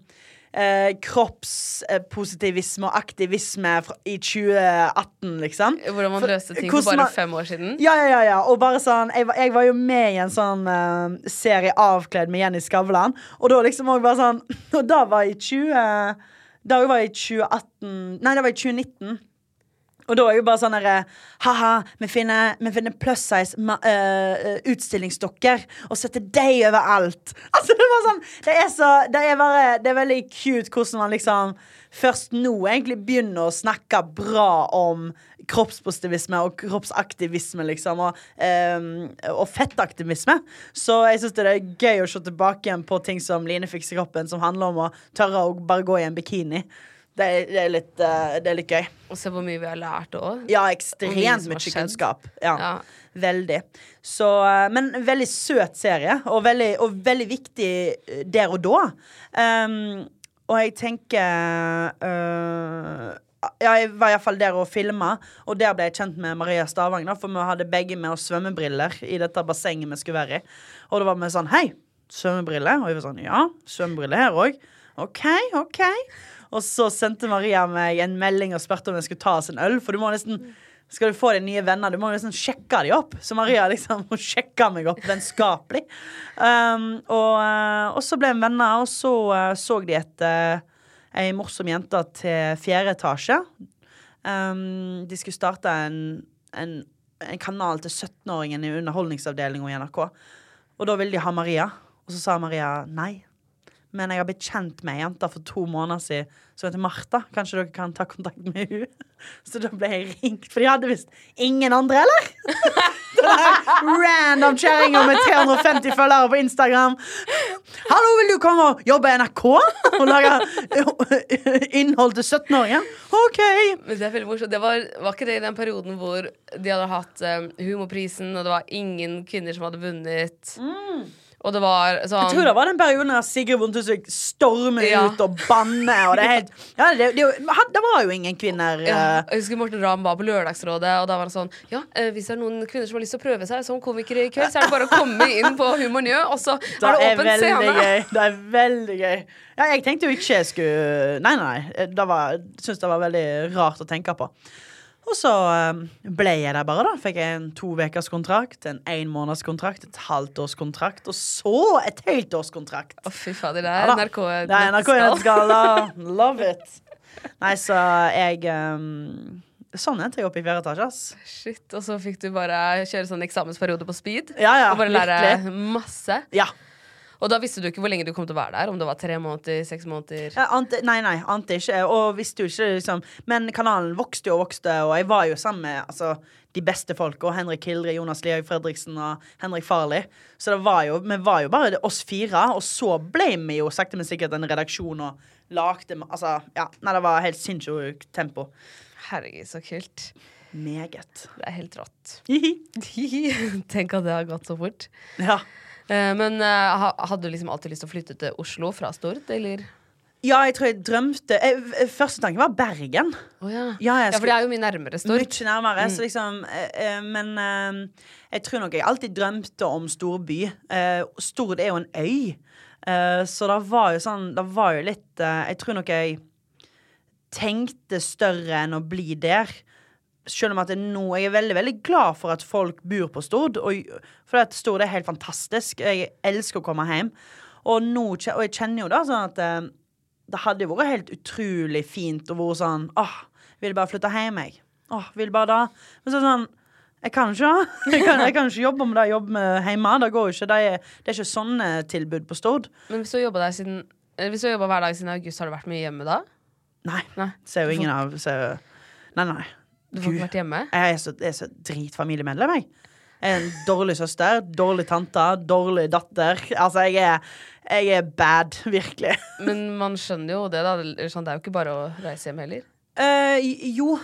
eh, kroppspositivisme og aktivisme fra, i 2018, liksom. Hvordan man løste ting for hvordan bare fem år siden. Ja, ja, ja, ja. Og bare sånn Jeg, var- jeg var jo med i en sånn eh, serie avkledd med Jenny Skavlan, og da liksom òg bare sånn Og da var jeg 20 Da var jeg i 2018 Nei, det var i 2019. Og da er jo bare sånn herre Ha-ha, vi finner, finner plus size eh, utstillingsdokker og setter deg overalt. Altså, det var sånn Det er så Det er bare Det er veldig cute hvordan man liksom først nå egentlig begynner å snakke bra om kroppspositivisme og kroppsaktivisme, liksom, og, um, og fettaktivisme. Så jeg syns det er gøy å se tilbake igjen på ting som Line fikser kroppen, som handler om å tørre å bare gå i en bikini. Det er, det er, litt, eh, det er litt gøy. Og se hvor mye vi har lært òg. Ja, mye ekstremt mye kunnskap. Ja, Ja. Veldig. Så, eh, men veldig søt serie, og veldig, og veldig viktig eh, der og da. Um, og jeg tenker uh, Ja, jeg var iallfall der og filma, og der ble jeg kjent med Maria Stavang. Da, for vi hadde begge med oss svømmebriller i dette bassenget vi skulle være i. Og da var vi sånn Hei, svømmebriller? Og jeg var sånn Ja, svømmebriller her òg. OK, OK. Og så sendte Maria meg en melding og spurte om jeg skulle ta oss en øl. For du må nesten skal du få deg nye venner, du må nesten sjekke dem opp. Så Maria liksom, hun sjekka meg opp vennskapelig. Um, og, eh, og så ble vi venner, og så uh, så de etter ei morsom jente til fjerde etasje. Um, de skulle starte en, en, en kanal til 17-åringen i Underholdningsavdelinga i NRK. Og da ville de ha Maria. Og så sa Maria nei. Men jeg har blitt kjent med ei jente for to måneder siden som heter Martha. Kanskje dere kan ta kontakt med henne? Så da ble jeg ringt. For de hadde visst ingen andre, eller? Den Random kjerringa med 350 følgere på Instagram. Hallo, vil du komme og jobbe i NRK? Og lage innhold til 17-åringen? OK. Men det er veldig morsomt. Det var, var ikke det i den perioden hvor de hadde hatt um, Humorprisen, og det var ingen kvinner som hadde vunnet? Og det var sånn Jeg tror det var den perioden der Sigrid Bondtusvik stormer Ja. ut og banner. Og det, helt, ja, det, det, det var jo ingen kvinner. ja, eh, jeg husker Morten Ramm var på Lørdagsrådet, og da var det sånn Ja, eh, hvis det er noen kvinner som har lyst til å prøve seg som komikere i kveld, så er det bare å komme inn på Humor Njø, og så da er det åpen scene. gøy. Det er veldig gøy. Ja, jeg tenkte jo ikke jeg skulle Nei, nei. nei. Det var, syntes det var veldig rart å tenke på. Og så eh, ble jeg der bare, da. Fikk jeg en to ukers kontrakt, en én måneds kontrakt, et halvt års kontrakt, og så et helt års kontrakt. Å, fy fader, det Ja er da. NRK Det er NRK nettskala. Love it. Nei, så jeg um, Sånn endte jeg opp i fjerde etasje, ass. Shit, og så fikk du bare kjøre sånn eksamensperiode på speed. Ja, ja, og bare lære virkelig. masse. Ja. Og da visste du ikke hvor lenge du kom til å være der. Om det var tre måneder, seks måneder. Jeg ante, nei, nei, ante ikke. Og visste jo ikke, liksom. Men kanalen vokste jo og vokste, og jeg var jo sammen med altså, de beste folk. Og Henrik Hildre, Jonas Lihaug Fredriksen og Henrik Farley. Så det var jo, vi var jo bare oss fire. Og så ble vi jo sakte, men sikkert en redaksjon og lagde Altså, ja. Nei, det var helt sinnssykt tempo. Herregud, så kult. Meget. Det er helt rått. Tenk at det har gått så fort. Ja. Eh, men eh, hadde du liksom alltid lyst til å flytte til Oslo fra Stord, eller? ja, jeg tror jeg drømte jeg, Første tanken var Bergen. Oh, ja. Ja, ja, for det er jo mye nærmere Stord. Mye nærmere. Så liksom, eh, eh, men eh, jeg tror nok jeg alltid drømte om storby. Eh, Stord er jo en øy, eh, så det var jo sånn Det var jo litt eh, Jeg tror nok jeg tenkte større enn å bli der. Selv om at det nå Jeg er veldig veldig glad for at folk bor på Stord. Og, for at Stord er helt fantastisk. Jeg elsker å komme hjem. Og, nå, og jeg kjenner jo da sånn at eh, det hadde jo vært helt utrolig fint å være sånn Åh, vil bare flytte hjem, jeg. Åh, vil bare da. Men så sånn Jeg kan ikke. Jeg kan, jeg kan ikke jobbe med det jeg jobber med hjemme. Det går jo ikke. Det er, det er ikke sånne tilbud på Stord. Men hvis du har jobba har hver dag siden august, har du vært mye hjemme da? Nei. Nei. Ser jo ingen av ser, Nei, nei. Du får ikke vært hjemme? Jeg er så, jeg er så dritfamiliemedlem, jeg. En dårlig søster, dårlig tante, dårlig datter. Altså, jeg er, jeg er bad, virkelig. Men man skjønner jo det, da. Sånn, det er jo ikke bare å reise hjem heller. Uh, jo,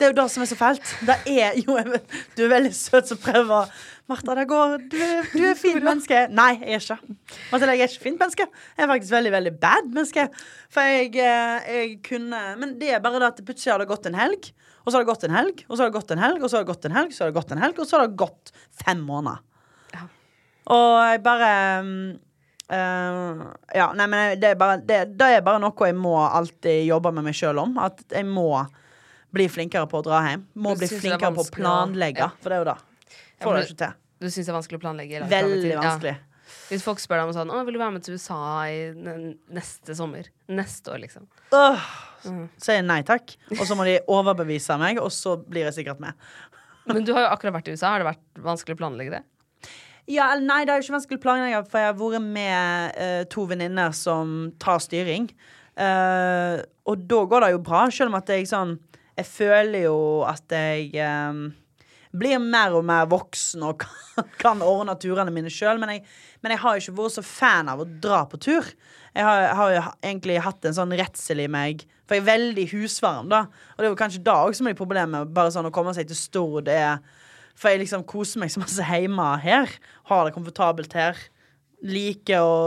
det er jo det som er så fælt. Det er jo Du er veldig søt som prøver. Martha, det går. Du du er fint menneske. Nei, jeg er ikke. Martha, jeg er ikke fint menneske. Jeg er faktisk veldig, veldig bad menneske. For jeg, eh, jeg kunne Men det er bare det at plutselig har det gått en helg, Og så har det gått en helg, og så har det gått en helg, og så har det gått en helg, så har det gått en helg, og så har det gått fem måneder. Og jeg bare eh, Ja, nei, men det er bare det, det er bare noe jeg må alltid jobbe med meg sjøl om. At jeg må bli flinkere på å dra hjem. Må bli er flinkere på å planlegge, ja. for det er jo det. Får det ikke til. Du syns det er vanskelig å planlegge? Veldig vanskelig. Ja. Hvis folk spør deg om sånn Å, vil du være med til USA i neste sommer? Neste år, liksom. Øh, Mm. sier nei takk, og så må de overbevise meg, og så blir jeg sikkert med. Men du har jo akkurat vært i USA. Har det vært vanskelig å planlegge det? Ja, nei, det er jo ikke vanskelig å planlegge, for jeg har vært med uh, to venninner som tar styring. Uh, og da går det jo bra, selv om at jeg sånn Jeg føler jo at jeg eh, blir mer og mer voksen og kan, kan ordne turene mine sjøl. Men, men jeg har jo ikke vært så fan av å dra på tur. Jeg har, har jo egentlig hatt en sånn redsel i meg. For jeg er veldig husvarm, da. Og det er jo kanskje da òg som er problemet. Bare sånn å komme seg til Stord For jeg liksom koser meg så masse hjemme her. Har det komfortabelt her. Liker å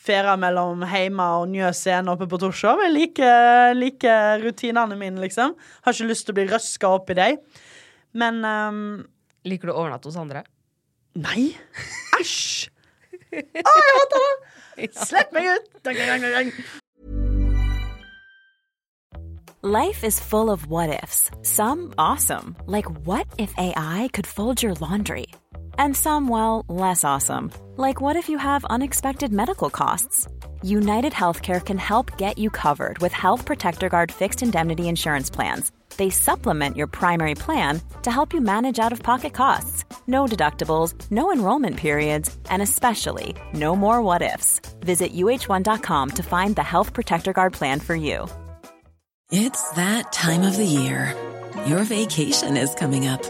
fere mellom hjemme og Njø scene oppe på Torshov. Jeg liker, liker rutinene mine, liksom. Har ikke lyst til å bli røska opp i dem. Men ehm, Liker du å overnatte hos andre? Nei! Æsj! Å, jeg hater det! Slipp meg ut! Dang, dang, dang, dang. Life is full of what ifs. Some awesome, like what if AI could fold your laundry? And some, well, less awesome, like what if you have unexpected medical costs? United Healthcare can help get you covered with Health Protector Guard fixed indemnity insurance plans. They supplement your primary plan to help you manage out of pocket costs. No deductibles, no enrollment periods, and especially no more what ifs. Visit uh1.com to find the Health Protector Guard plan for you. It's that time of the year. Your vacation is coming up.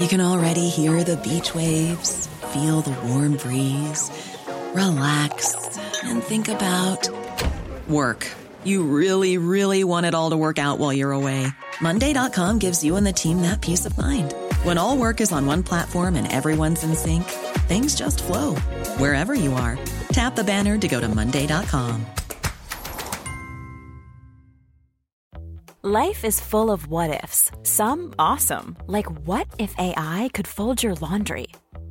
You can already hear the beach waves, feel the warm breeze, relax, and think about work. You really, really want it all to work out while you're away. Monday.com gives you and the team that peace of mind. When all work is on one platform and everyone's in sync, things just flow wherever you are. Tap the banner to go to Monday.com. Life is full of what ifs. Some awesome, like what if AI could fold your laundry?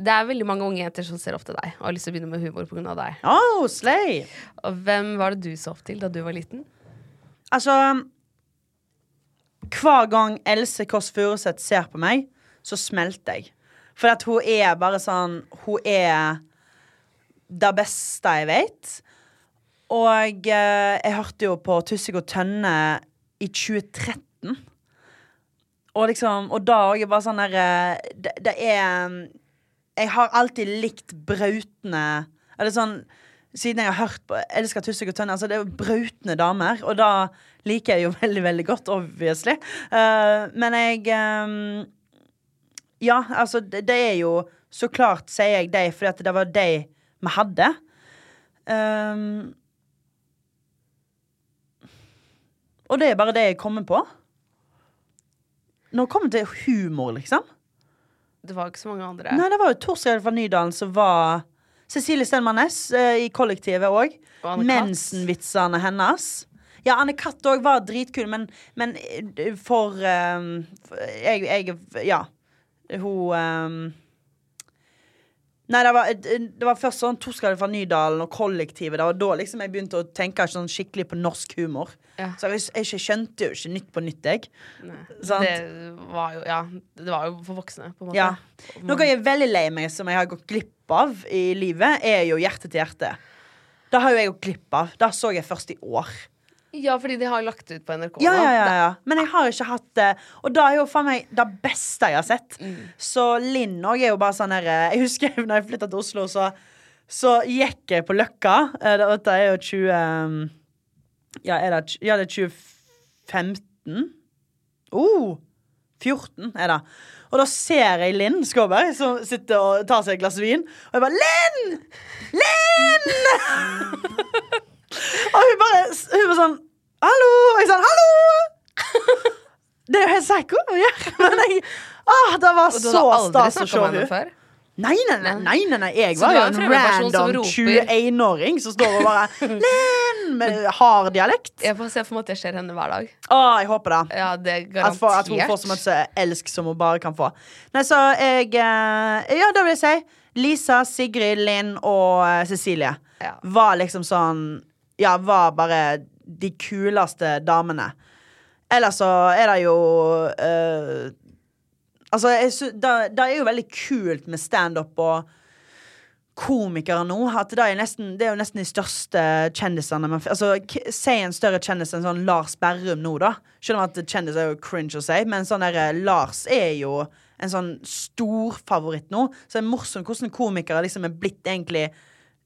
Det er veldig mange unge jenter som ser opp til deg og har lyst til å begynne med humor pga. deg. Oh, slay! Og hvem var det du så opp til da du var liten? Altså Hver gang Else Kåss Furuseth ser på meg, så smelter jeg. For at hun er bare sånn Hun er det beste jeg vet. Og eh, jeg hørte jo på Tussig og Tønne i 2013. Og liksom Og da òg er bare sånn derre det, det er Jeg har alltid likt brautende Eller sånn siden jeg har hørt på elsker Tussig og Tønne. Altså det er jo brautende damer, og da liker jeg jo veldig, veldig godt, obviously. Uh, men jeg um, Ja, altså, det, det er jo Så klart sier jeg de, fordi det var de vi hadde. Um, og det er bare det jeg kommer på. Når det kommer til humor, liksom. Det var ikke så mange andre. Nei, det var jo Torstein fra Nydalen som var Cecilie Stenmannes eh, i kollektivet òg. Mensenvitsene hennes. Ja, Anne Katt òg var dritkul, men, men eh, for um, for- jeg, jeg Ja. Hun eh, Nei, det var, det var først sånn Torskadet fra Nydalen og kollektivet. Det var da liksom jeg begynte å tenke sånn skikkelig på norsk humor. Ja. Så jeg, jeg skjønte jo ikke Nytt på nytt, jeg. Det var jo Ja, det var jo for voksne, på en måte. Ja. Noe jeg er veldig lei meg som jeg har gått glipp av i livet, er jo Hjerte til hjerte. Det har jo jeg gått glipp av. Det så jeg først i år. Ja, fordi de har lagt ut på NRK. Ja, ja, ja, ja. Men jeg har ikke hatt det. Og da er jo faen meg det beste jeg har sett. Mm. Så Linn òg er jo bare sånn her Jeg husker når jeg flytta til Oslo, så, så gikk jeg på Løkka. Eh, det- Dette er jo 20 Ja, er det, ja, det er 2015? Oh! 14 er det. Og da ser jeg Linn Skåberg som sitter og tar seg et glass vin. Og jeg bare Linn! Linn! og hun bare, hun var sånn Hallo! Og jeg sånn Hallo! Det er jo helt psycho å gjøre. Men jeg, ah, det var så stas å se henne? Nei, nei, nei, nei, nei, nei. Jeg var jo en random 21-åring som står og bare Len! Med hard dialekt. Jeg får se for meg at det skjer henne hver dag. Å, jeg håper det. Ja, det At, for, at hun får så mye elsk som hun bare kan få. Nei, så jeg eh, Ja, da vil jeg si Lisa, Sigrid, Linn og eh, Cecilie Ja. var liksom sånn Ja, var bare de kuleste damene. Ellers så er det jo uh, Altså, jeg det, det er jo veldig kult med standup og komikere nå. At det er, nesten, det er jo nesten de største kjendisene man, altså, Si en større kjendis enn sånn Lars Berrum nå, da. Selv om at kjendis er jo cringe å si, men sånn der, eh, Lars er jo en sånn storfavoritt nå. Så det er morsomt hvordan komikere liksom er blitt egentlig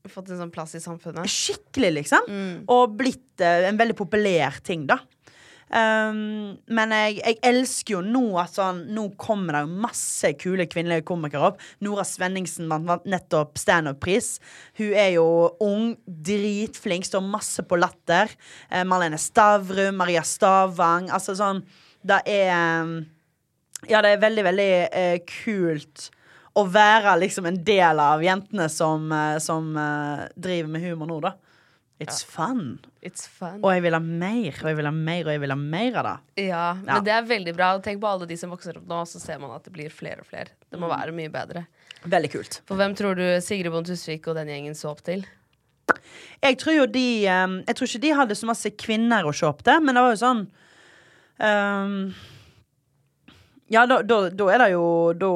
Fått en sånn plass i samfunnet. skikkelig, liksom. Og blitt uh, en veldig populær ting, da. Um, men jeg, jeg elsker jo nå at sånn Nå kommer det jo masse kule kvinnelige komikere opp. Nora Svenningsen vant nettopp standup-pris. Hun er jo ung, dritflink, står masse på latter. Uh, Marlene Stavrum, Maria Stavang. Altså sånn Det er um, Ja, det er veldig, veldig uh, kult å være liksom en del av jentene som, eh, som uh, driver med humor nå, da. It's fun. It's fun. Og jeg vil ha mer, og jeg vil ha mer, og jeg vil ha mer av det. Ja, Ja. men det er veldig bra. Tenk på alle de som vokser opp nå, så ser man at det blir flere og flere. Det Mm. må være mye bedre. Veldig kult. For hvem tror du Sigrid Bonde Tusvik og den gjengen så opp til? Jeg tror jo de eh, Jeg tror ikke de hadde så masse kvinner å se opp til, men det var jo sånn ehm, Ja, da, da, da er det jo da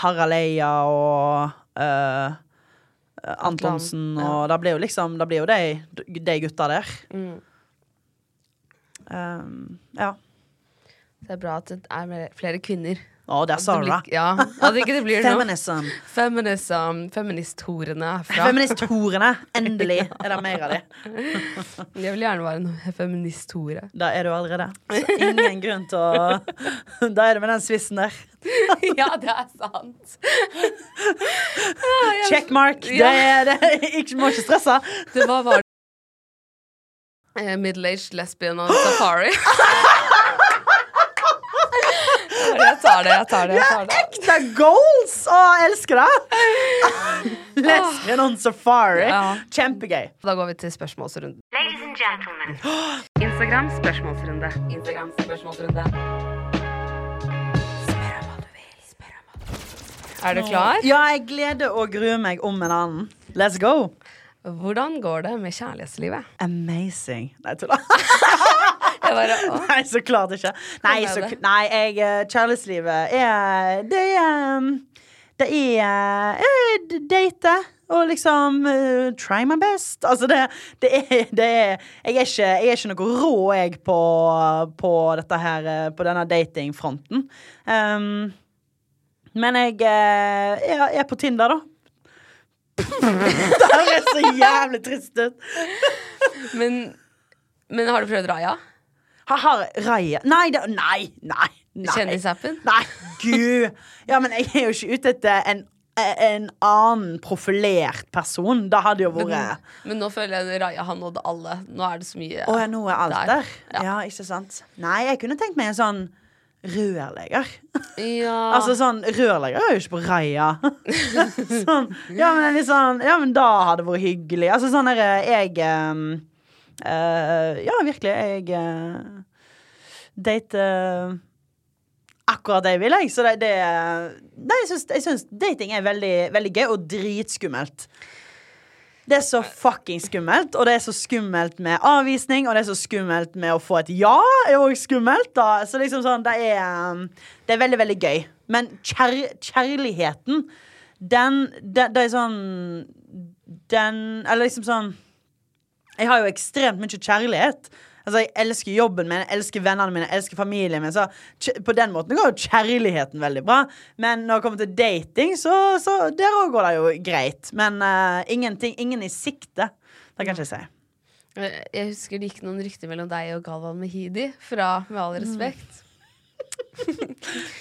Harald Eia og uh, Antonsen, ja. og det blir jo liksom Det blir jo de, de gutta der. Mm. Um, ja. Det er bra at det er flere kvinner. Å, der sa du det. blir- Ja, at ikke det blir noe. Feminism. Feminism. Feministhorene herfra. Feministhorene. Endelig er det mer av de. Jeg vil gjerne være en feministhore. Da er du allerede. Så ingen grunn til å Da er det med den svissen der. ja, det er sant. Checkmark. Det er det. Ikke, må ikke stresse. Det var, var eh, Middle-aged lesbian on safari. tar det, jeg tar det. Jeg tar det. Ekte goals! Å, jeg elsker det! Lesbian on safari. Ja. Kjempegøy. Da går vi til spørsmålsrunden. Instagram spørsmålsrunde. Instagram spørsmålsrunde. Spør om hva du vil. Spør om hva du vil. Er du klar? Ja, jeg gleder og gruer meg om en annen. Let's go. Hvordan går det med kjærlighetslivet? Amazing. Nei, tulla. Jeg bare, å. Nei, så klart ikke. Nei, så, nei jeg, eh, kjærlighetslivet er Det er um, Det er eh, date og liksom uh, try my best. Altså, det, det, er, det er jeg, er ikke, jeg er ikke noe rå, jeg, på, på dette her På denne datingfronten. Um, men jeg er, er på Tinder, da. det høres så jævlig trist ut. Men, men har du prøvd Raja? Har Raja Nei, det, nei, nei. nei. Kjendisappen? Nei, gud. Ja, men jeg er jo ikke ute etter en, en annen profilert person. Da hadde jo vært men nå føler jeg Raja har nådd alle. Nå er det så mye Å ja, nå er alt der. Ja. Ja, ikke sant. Nei, jeg kunne tenkt meg en sånn rørlegger. Ja. Altså sånn, Rørlegger er jo ikke på Raja. sånn, ja, men litt sånn Ja, men da hadde det vært hyggelig. Altså sånn derre Jeg ehm, eh, Ja, virkelig. Jeg uh, dater akkurat det jeg vil, jeg. Så det, det Nei, jeg syns, dating er veldig, veldig gøy og dritskummelt. Det er så fucking skummelt, og det er så skummelt med avvisning, og det er så skummelt med å få et ja, er òg skummelt. da Så liksom sånn, det er Det er veldig, veldig gøy. Men kjær, kjærligheten, den det, det er sånn Den Eller liksom sånn Jeg har jo ekstremt mye kjærlighet. Altså, Jeg elsker jobben min, jeg elsker vennene mine, jeg elsker familien min. Så på den måten går jo kjærligheten veldig bra. Men når det kommer til dating, så, så der òg går det jo greit. Men uh, ingenting, ingen i sikte. Det kan jeg ikke si. Jeg husker det gikk noen rykter mellom deg og Galvan Mehidi fra Med all respekt. Det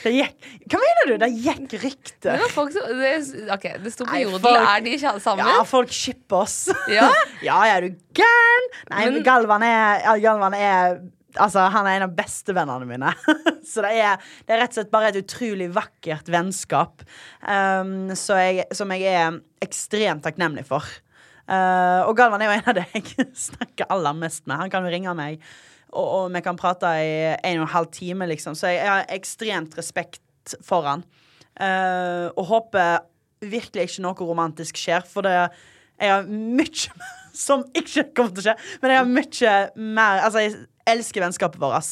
gikk Hva mener du? Det gikk rykte. Det folk som det, OK, det sto på Nei, Jodel. folk- Er de sammen? Ja, folk shipper oss. Ja? ja, er du gæren? Nei, Men- Galvan er, Galvan er Altså, Han er en av bestevennene mine. så det er, det er rett og slett bare et utrolig vakkert vennskap um, så jeg, som jeg er ekstremt takknemlig for. Uh, og Galvan er jo en av de jeg snakker aller mest med. Han kan jo ringe meg, og, og vi kan prate i en og en halv time, liksom. Så jeg, jeg har ekstremt respekt for han. Uh, og håper virkelig ikke noe romantisk skjer, for det jeg har mye som ikke kommer til å skje. Men jeg har mye mer Altså, jeg elsker vennskapet vårt.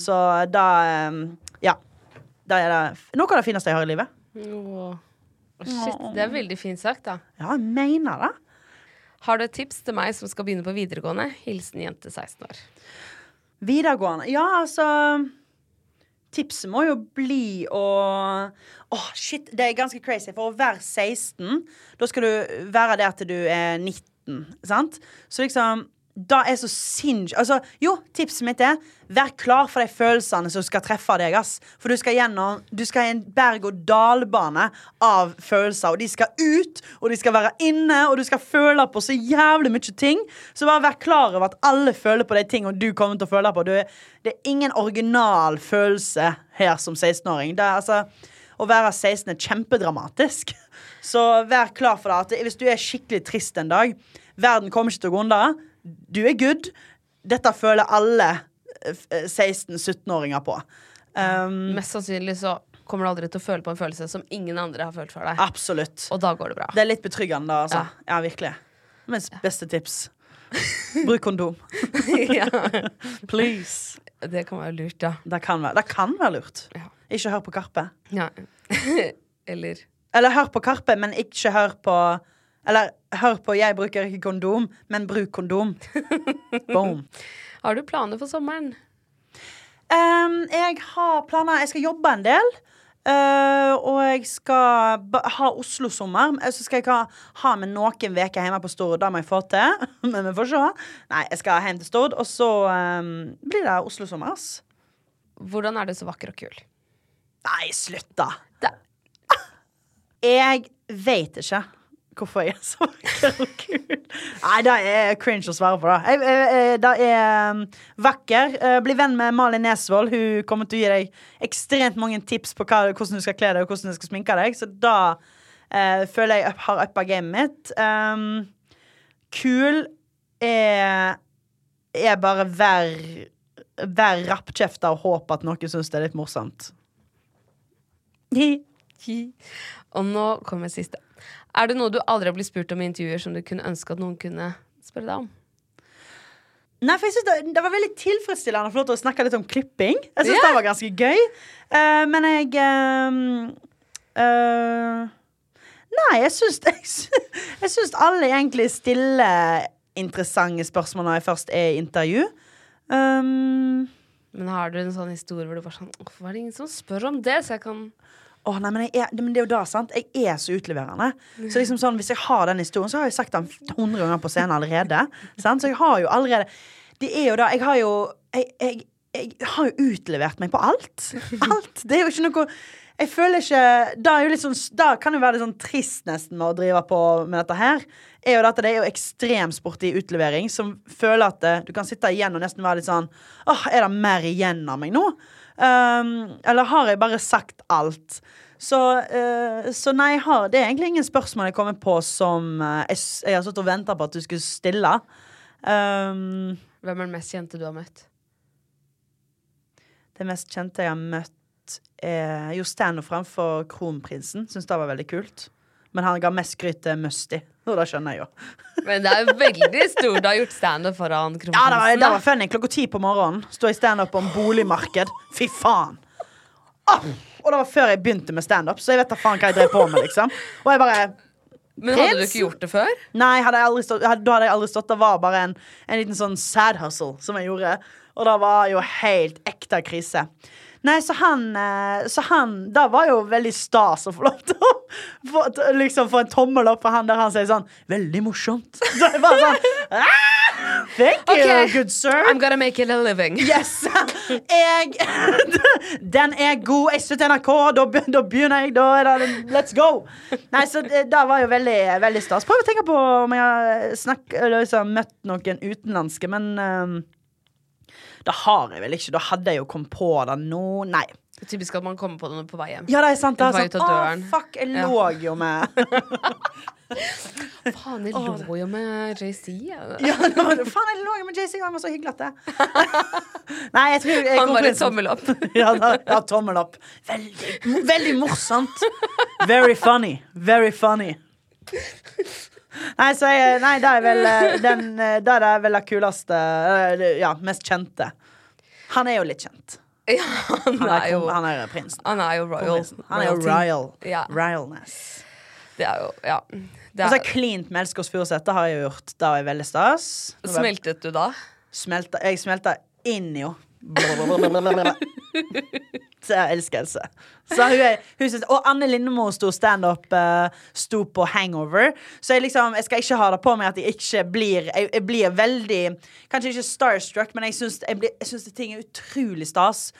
Så da um, Ja. Da er det noe av det fineste jeg har i livet. Oh. Shit, det er veldig fint sagt, da. Ja, jeg mener det. Har du et tips til meg som skal begynne på videregående? Hilsen jente 16 år. Videregående Ja, altså Tipset må jo bli å Åh, shit, det er ganske crazy. For å være 16, da skal du være der til du er 19, sant? Så liksom Da er så sinnssykt Altså, jo, tipset mitt er Vær klar for de følelsene som skal treffe deg, ass. For du skal gjennom Du skal i en berg-og-dal-bane av følelser, og de skal ut, og de skal være inne, og du skal føle på så jævlig mye ting. Så bare vær klar over at alle føler på de tingene du kommer til å føle på. Du det er ingen original følelse her som 16-åring. Det er altså Å være 16 er kjempedramatisk. Så vær klar for det. At hvis du er skikkelig trist en dag Verden kommer ikke til å gå unna. Du er good. Dette føler alle eh, 16-17-åringer på. Um, Mest sannsynlig så kommer du aldri til å føle på en følelse som ingen andre har følt for deg. absolutt. Og da går det bra. Det er litt betryggende, da. Altså. Ja. virkelig. Mitt beste tips. Bruk kondom. ja. Please. Det kan være lurt, ja. Det kan være, det kan være lurt. Ja. Ikke hør på Karpe. ja. Eller Eller hør på Karpe, men ikke hør på Eller hør på 'Jeg bruker ikke kondom', men bruk kondom. Boom. Har du planer for sommeren? Um, jeg har planer Jeg skal jobbe en del. Uh, og jeg skal ha Oslo-sommer. Uh, Så skal jeg ha, ha med noen uker hjemme på Stord. Det må jeg få til. Men vi får se. Nei, jeg skal hjem til Stord, og så um, blir det Oslo-sommer. Hvordan er du så vakker og kul? Nei, slutt, da. Det- Jeg vet ikke hvorfor jeg er så kul. Nei, det er cringe å svare på, da. Det er um, vakker. Uh, bli venn med Malin Nesvold. Hun kommer til å gi deg ekstremt mange tips på hvordan du skal kle deg og hvordan du skal sminke deg. Så da uh, føler jeg har uppa gamet mitt. Um, kul er er bare vær Vær rappkjefta og håp at noen syns det er litt morsomt. Og nå kommer siste. Er det noe du aldri har blitt spurt om i intervjuer som du kunne ønske at noen kunne spørre deg om? Nei, for jeg synes det, det var veldig tilfredsstillende å få lov til å snakke litt om klipping. Jeg synes yeah. det var ganske gøy. Uh, men jeg um, uh, Nei, jeg syns jeg, jeg syns alle egentlig stiller interessante spørsmål når jeg først er i intervju. Um, Men har du en sånn historie hvor du bare sånn Hvorfor er det ingen som spør om det? Så jeg kan Åh, nei, men, er, men det er jo da, sant? Jeg er så utleverende. Så liksom sånn, Hvis jeg har den historien, så har jeg sagt den 100 ganger på scenen allerede. Sant? Så jeg har jo allerede Det er jo da Jeg har jo jeg, jeg, jeg har jo utlevert meg på alt. Alt. Det er jo ikke noe Jeg føler ikke Da, jo sånn, da kan det være litt sånn trist nesten med å drive på med dette her. Er jo dette, Det er jo ekstremsportig utlevering som føler at eh, du kan sitte igjen og nesten være litt sånn Åh, er det mer igjen av meg nå? Um, eller har jeg bare sagt alt? Så, uh, så nei, har, det er egentlig ingen spørsmål jeg kommer på som uh, jeg, jeg har stått og venta på at du skulle stille. Um, Hvem er den mest kjente du har møtt? det mest kjente jeg har møtt, er jo standup framfor Kronprinsen. Syns det var veldig kult. Men han ga mest skryt til Musty. Og det skjønner jeg jo. Men det er veldig stort. Du har gjort standup foran Ja, det var, det var funny. Klokka ti på morgenen sto jeg standup om boligmarked. Fy faen! Oh, Og det var før jeg begynte med standup, så jeg vet da faen hva jeg drev på med, liksom. Og jeg bare Men hadde du ikke gjort det før? Nei, hadde stått, hadde, da hadde jeg aldri stått. Det var bare en, en liten sånn sad hustle som jeg gjorde. Og det var jo helt ekte krise. Nei, så han, eh, så han Da var jo veldig stas å få lov til å få, liksom få en tommel opp fra han der han sier sånn 'Veldig morsomt'. Så jeg bare sånn «Ah!» Thank you, okay. good sir. I'm gonna make it a living. Yes! Jeg Den er god. Jeg støtter NRK. Da, da begynner jeg. Da er det Let's go! Nei, så det, det var jo veldig, veldig stas. Prøv å tenke på om jeg har liksom, møtt noen utenlandske, men um, det har jeg vel ikke. Da hadde jeg jo kommet på det nå. Nei. Det er typisk at man kommer på det på vei hjem. Ja, det er sant. Det er sånn, Å, fuck, jeg Ja. lå jo med Faen, jeg lå jo med JC. Ja, faen, jeg lå jo med JC, han var så hyggelig at det Nei, jeg tror jeg Han var et tommel opp. ja, da, ja, tommel opp. Veldig, veldig morsomt. Very funny. Very funny. Nei, så jeg, nei, det er vel eh, den eh, Det er vel det kuleste eh, Ja, mest kjente. Han er jo litt kjent. Ja, han Han er jo han er prinsen. Han er jo royal. Han er jo royal. Ja. Royalness. Det er jo Ja. Det Og så er, klint med Elskås Furuseth. Det har jeg gjort. Det var veldig stas. Smeltet du da? smelta, jeg smelta inn i henne. Så jeg elsker Else. Så hun er, hun synes, og Anne Lindemo sto standup, uh, sto på hangover. Så jeg liksom, jeg skal ikke ha det på meg at jeg ikke blir Jeg, jeg blir veldig Kanskje ikke starstruck, men jeg syns, jeg blir, jeg ting er utrolig stas.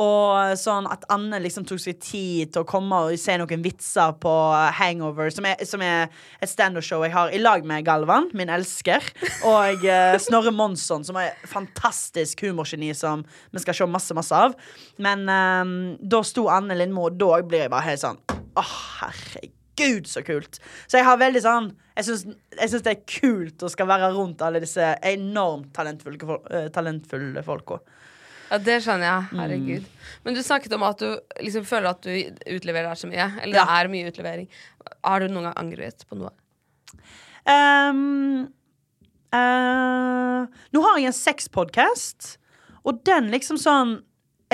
Og sånn at Anne liksom tok seg tid til å komme og se noen vitser på hangover, som er, som er et standup-show jeg har i lag med Galvan, min elsker, og uh, Snorre Monsson, som er fantastisk humorgeni som vi skal se masse, masse av. Men eh, da sto Anne Lindmo, og da blir jeg bare helt sånn Å, herregud, så kult. Så jeg har veldig sånn Jeg syns, det er kult å skal være rundt alle disse enormt talentfulle, eh, talentfulle folka. Ja, Det skjønner jeg. Mm. Herregud. Men du snakket om at du liksom føler at du utleverer deg så mye. Eller Ja. det er mye utlevering. Har du noen gang angret på noe? Um, uh, nå har jeg en sexpodcast, og den liksom sånn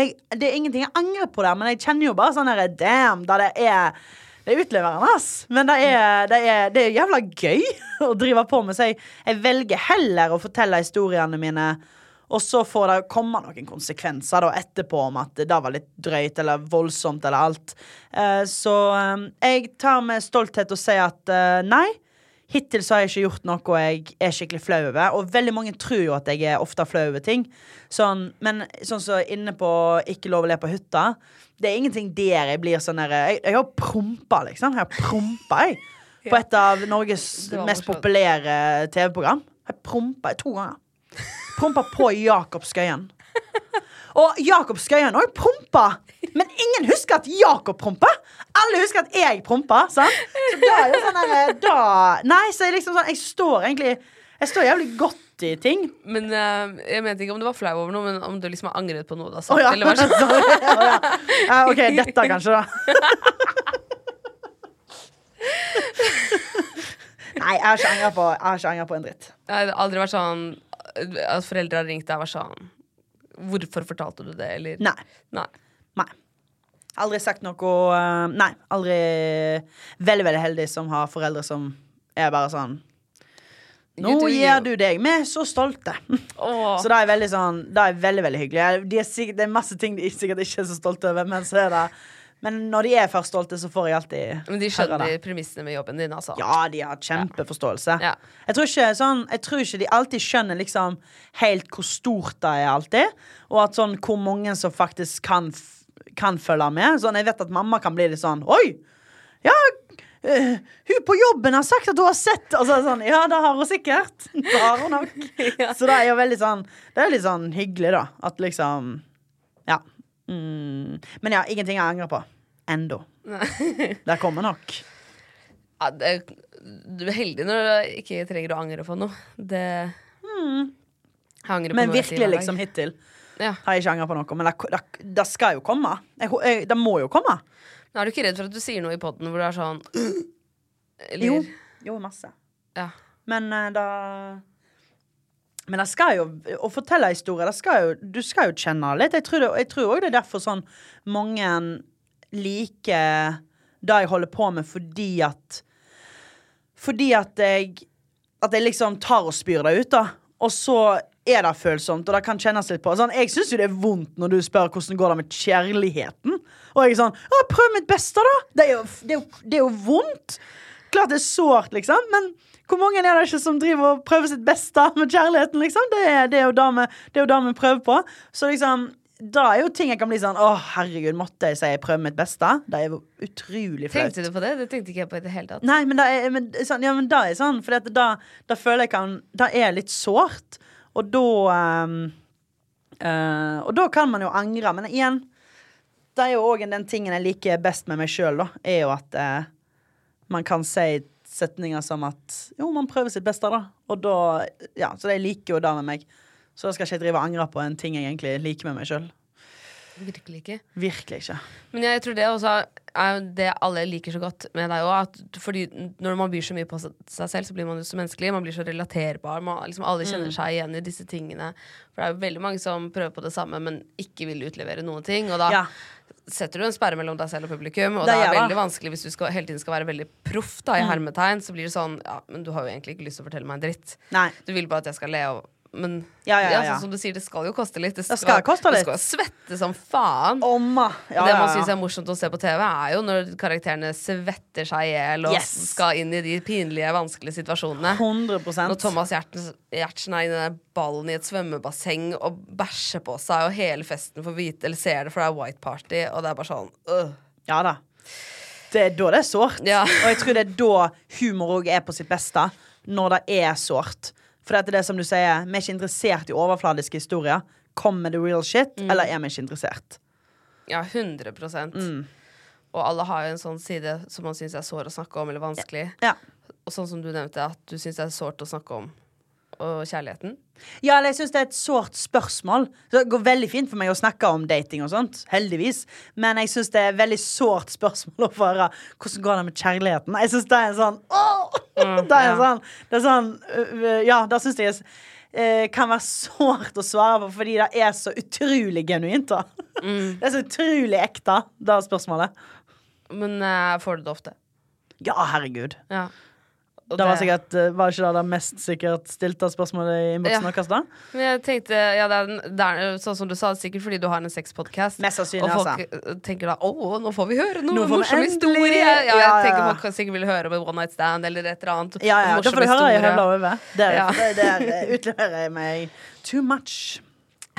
jeg, Det er ingenting jeg angrer på der, men jeg kjenner jo bare sånn her Damn, da det er det er utleverende, ass. Men det er, det, er, det er jævla gøy å drive på med. Så jeg, jeg velger heller å fortelle historiene mine, og så får det komme noen konsekvenser da etterpå om at det var litt drøyt eller voldsomt eller alt. Eh, så eh, jeg tar med stolthet og sier at eh, nei. Hittil så har jeg ikke gjort noe jeg er skikkelig flau over. Og veldig mange tror jo at jeg er ofte flau over ting. Sånn, men sånn som inne på Ikke lov å le på hytta, det er ingenting der jeg blir sånn derre Jeg, jeg har prompa, liksom. Jeg har prompa, jeg. På et av Norges mest populære TV-program. Jeg prompa to ganger. Prompa på Jakob Skøyen. Og Jakob Skøyen òg prompa! Men ingen husker at Jakob prompa! Alle husker at jeg prompa. Sant? Så da er jo sånn der, da Nei, så jeg liksom sånn Jeg står egentlig Jeg står jævlig godt i ting. Men uh, Jeg mente ikke om du var flau over noe, men om du liksom har angret på noe du har sagt. Å ja. Eller sånn. oh, Ja. Ja, OK, dette kanskje, da. Nei, jeg har ikke angra på, på en dritt. Det har aldri vært sånn at foreldre har ringt deg og vært sånn Hvorfor fortalte du det, eller Nei. Nei. Nei. Aldri sagt noe uh, Nei. Aldri Veldig, veldig heldig som har foreldre som er bare sånn Nå gir du deg. Vi er så stolte. Åh. Så det er veldig sånn Det er veldig, veldig hyggelig. De er sikkert, det er masse ting de sikkert ikke er så stolte over, men så er det Men når de er først stolte, så får jeg alltid Men de høre det. premissene med jobben din, altså. Ja, de har kjempeforståelse. Ja. Jeg, tror ikke, sånn, jeg tror ikke de alltid skjønner liksom helt hvor stort det er alltid. Og at sånn hvor mange som faktisk kan, kan følge med. Sånn, jeg vet at mamma kan bli litt sånn Oi! Ja, Uh, hun på jobben har sagt at hun har sett altså, sånn, Ja, det har hun sikkert. Det har hun nok. Så det er jo veldig sånn Det er litt sånn hyggelig, da. At liksom Ja. Mm. Men ja, ingenting jeg angrer på. Endo. Det kommer nok. Ja, det, du er heldig når du ikke trenger å angre på noe. Det mm. på Men virkelig, liksom, hittil Ja. har jeg ikke angra på noe. Men det, det, det skal jo komme. Det må jo komme. Nå er du ikke redd for at du sier noe i poden hvor du er sånn Eller Jo. Jo, masse. Ja. Men uh, da Men det skal jo Å fortelle historier, skal jo, du skal jo kjenne litt. Jeg tror, det, også det er derfor sånn mange liker det jeg holder på med, fordi at Fordi at jeg At jeg liksom tar og spyr det ut, da. Og så er det følsomt, og det kan kjennes litt på. Sånn, jeg syns jo det er vondt når du spør hvordan går det med kjærligheten. Og jeg er sånn «Ja, Prøv mitt beste, da! Det er jo, det er jo, det er jo vondt. klart det er sårt, liksom. Men hvor mange er det ikke som driver og prøver sitt beste med kjærligheten, liksom? Det er, det er jo det vi- er prøver på. Så liksom da er jo ting jeg kan bli sånn Å, herregud, måtte jeg si jeg prøver mitt beste? Det er jo utrolig flaut. Tenkte du på det? Det tenkte ikke jeg på i det hele tatt. Nei, men det er, men, sånn, ja, men det er sånn, for da, da føler jeg kan Det er litt sårt, og da um, uh, Og da kan man jo angre, men igjen Det er jo òg den tingen jeg liker best med meg sjøl, da, er jo at uh, man kan si setninger som at Jo, man prøver sitt beste, da. Og da Ja, så de liker jo det med meg. Så da skal ikke jeg drive og angre på en ting jeg egentlig liker med meg sjøl. Virkelig ikke. Virkelig ikke. Men jeg tror det også er det alle liker så godt med deg òg. Fordi når man byr så mye på seg selv, så blir man jo så menneskelig. Man blir så relaterbar. Man, liksom alle kjenner Mm. seg igjen i disse tingene. For det er jo veldig mange som prøver på det samme, men ikke vil utlevere noen ting. Og da Ja. Setter du en sperre mellom deg selv og publikum. Og Det det, er veldig vanskelig hvis du skal, hele tiden skal være veldig proff, da, i Mm. hermetegn. Så blir det sånn Ja, men du har jo egentlig ikke lyst til å fortelle meg en dritt. Nei. Du vil bare at jeg skal le og men Ja, ja, ja, ja. sånn som du sier, det skal jo koste litt. Det Det skal koste litt. Du skal svette som faen. Oma. Ja, det man syns er morsomt å se på TV, er jo når karakterene svetter seg i hjel og Yes. skal inn i de pinlige, vanskelige situasjonene. 100% Når Thomas Giertsen er i den ballen i et svømmebasseng og bæsjer på seg, og hele festen får vite eller ser det, for det er white party, og det er bare sånn øh. Ja da. Det er da det er sårt. Ja. Og jeg tror det er da humor òg er på sitt beste. Når det er sårt. For det er det som du sier, vi er ikke interessert i overfladiske historier. Kom med the real shit, Mm. eller er vi ikke interessert? Ja, 100 Mm. Og alle har jo en sånn side som man syns er sår å snakke om, eller vanskelig. Ja. Og sånn som du nevnte, at du syns det er sårt å snakke om og kjærligheten. Ja, eller jeg syns det er et sårt spørsmål. Det går veldig fint for meg å snakke om dating og sånt, heldigvis. Men jeg syns det er et veldig sårt spørsmål å få høre hvordan går det med kjærligheten. Jeg syns det er en sånn åh! Det er ja. sånn, det er sånn øh, Ja, det syns jeg eh, kan være sårt å svare på, fordi det er så utrolig genuint. da Det er så utrolig ekte, det spørsmålet. Men uh, får du det ofte? Ja, herregud. Ja. Og Det var det- sikkert eh, Var ikke det det mest sikkert stilte spørsmålet i innboksen Ja. deres, da? Men jeg tenkte, ja, det er, det er sånn som du sa, sikkert fordi du har en sexpodkast. Og folk altså. eh, tenker da å, nå får vi høre noe morsom historie. Ja, jeg Ja, ja, tenker folk sikkert vil høre om en one night stand eller et eller annet. Ja, ja, da får du høre i hele høvla over. Der, Ja. der, der utleverer jeg meg too much.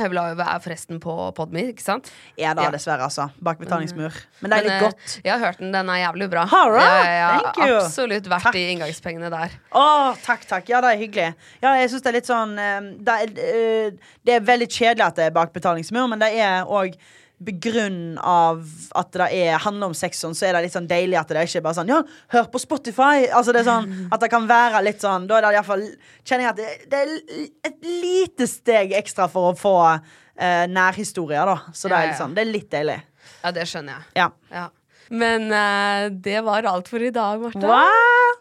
Over er forresten på Podme, ikke sant? Ja da, Ja. dessverre, altså. Bak betalingsmur. Men det er litt eh, godt. Jeg har hørt den. Den er jævlig bra. Har ja, ja, Thank you. Absolutt verdt de inngangspengene der. Å, takk, takk. Ja, det er hyggelig. Ja, jeg synes Det er litt sånn eh, det er, eh, det er veldig kjedelig at det er bak betalingsmur, men det er òg begrunn av at det er, handler om sex, sånn, så er det litt sånn deilig at det ikke er bare sånn Ja, hør på Spotify! Altså det er sånn At det kan være litt sånn Da er det iallfall Kjenner jeg at det, det er et lite steg ekstra for å få eh, nærhistorier, da. Så det er litt sånn Det er litt deilig. Ja, det skjønner jeg. Ja. Ja. Men eh, det var alt for i dag, Martha. Wow!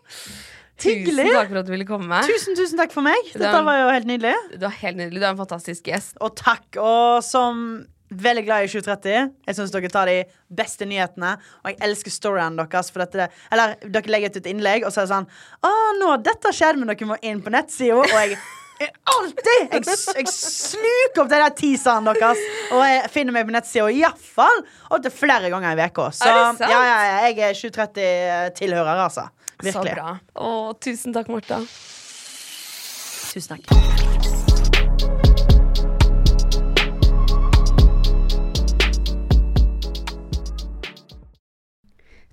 Tusen takk for at du ville komme. Tusen, tusen takk for meg. Dette var- var jo helt nydelig. Du er helt nydelig. Du er en fantastisk gjest. Og takk. Og som veldig glad i 2030. Jeg syns dere tar de beste nyhetene. Og jeg elsker storyene deres. Dette, eller dere legger ut et innlegg, og så er det sånn Å, nå, dette skjedde, men dere må inn på nettsida. Og jeg er Alltid! Jeg, jeg sluker opp de der teaserne deres. Og jeg finner meg på nettsida iallfall opptil flere ganger i uka. Så ja, ja, ja, jeg er 2030-tilhører, altså. Virkelig. Så bra. Å, tusen takk, Martha. Tusen takk.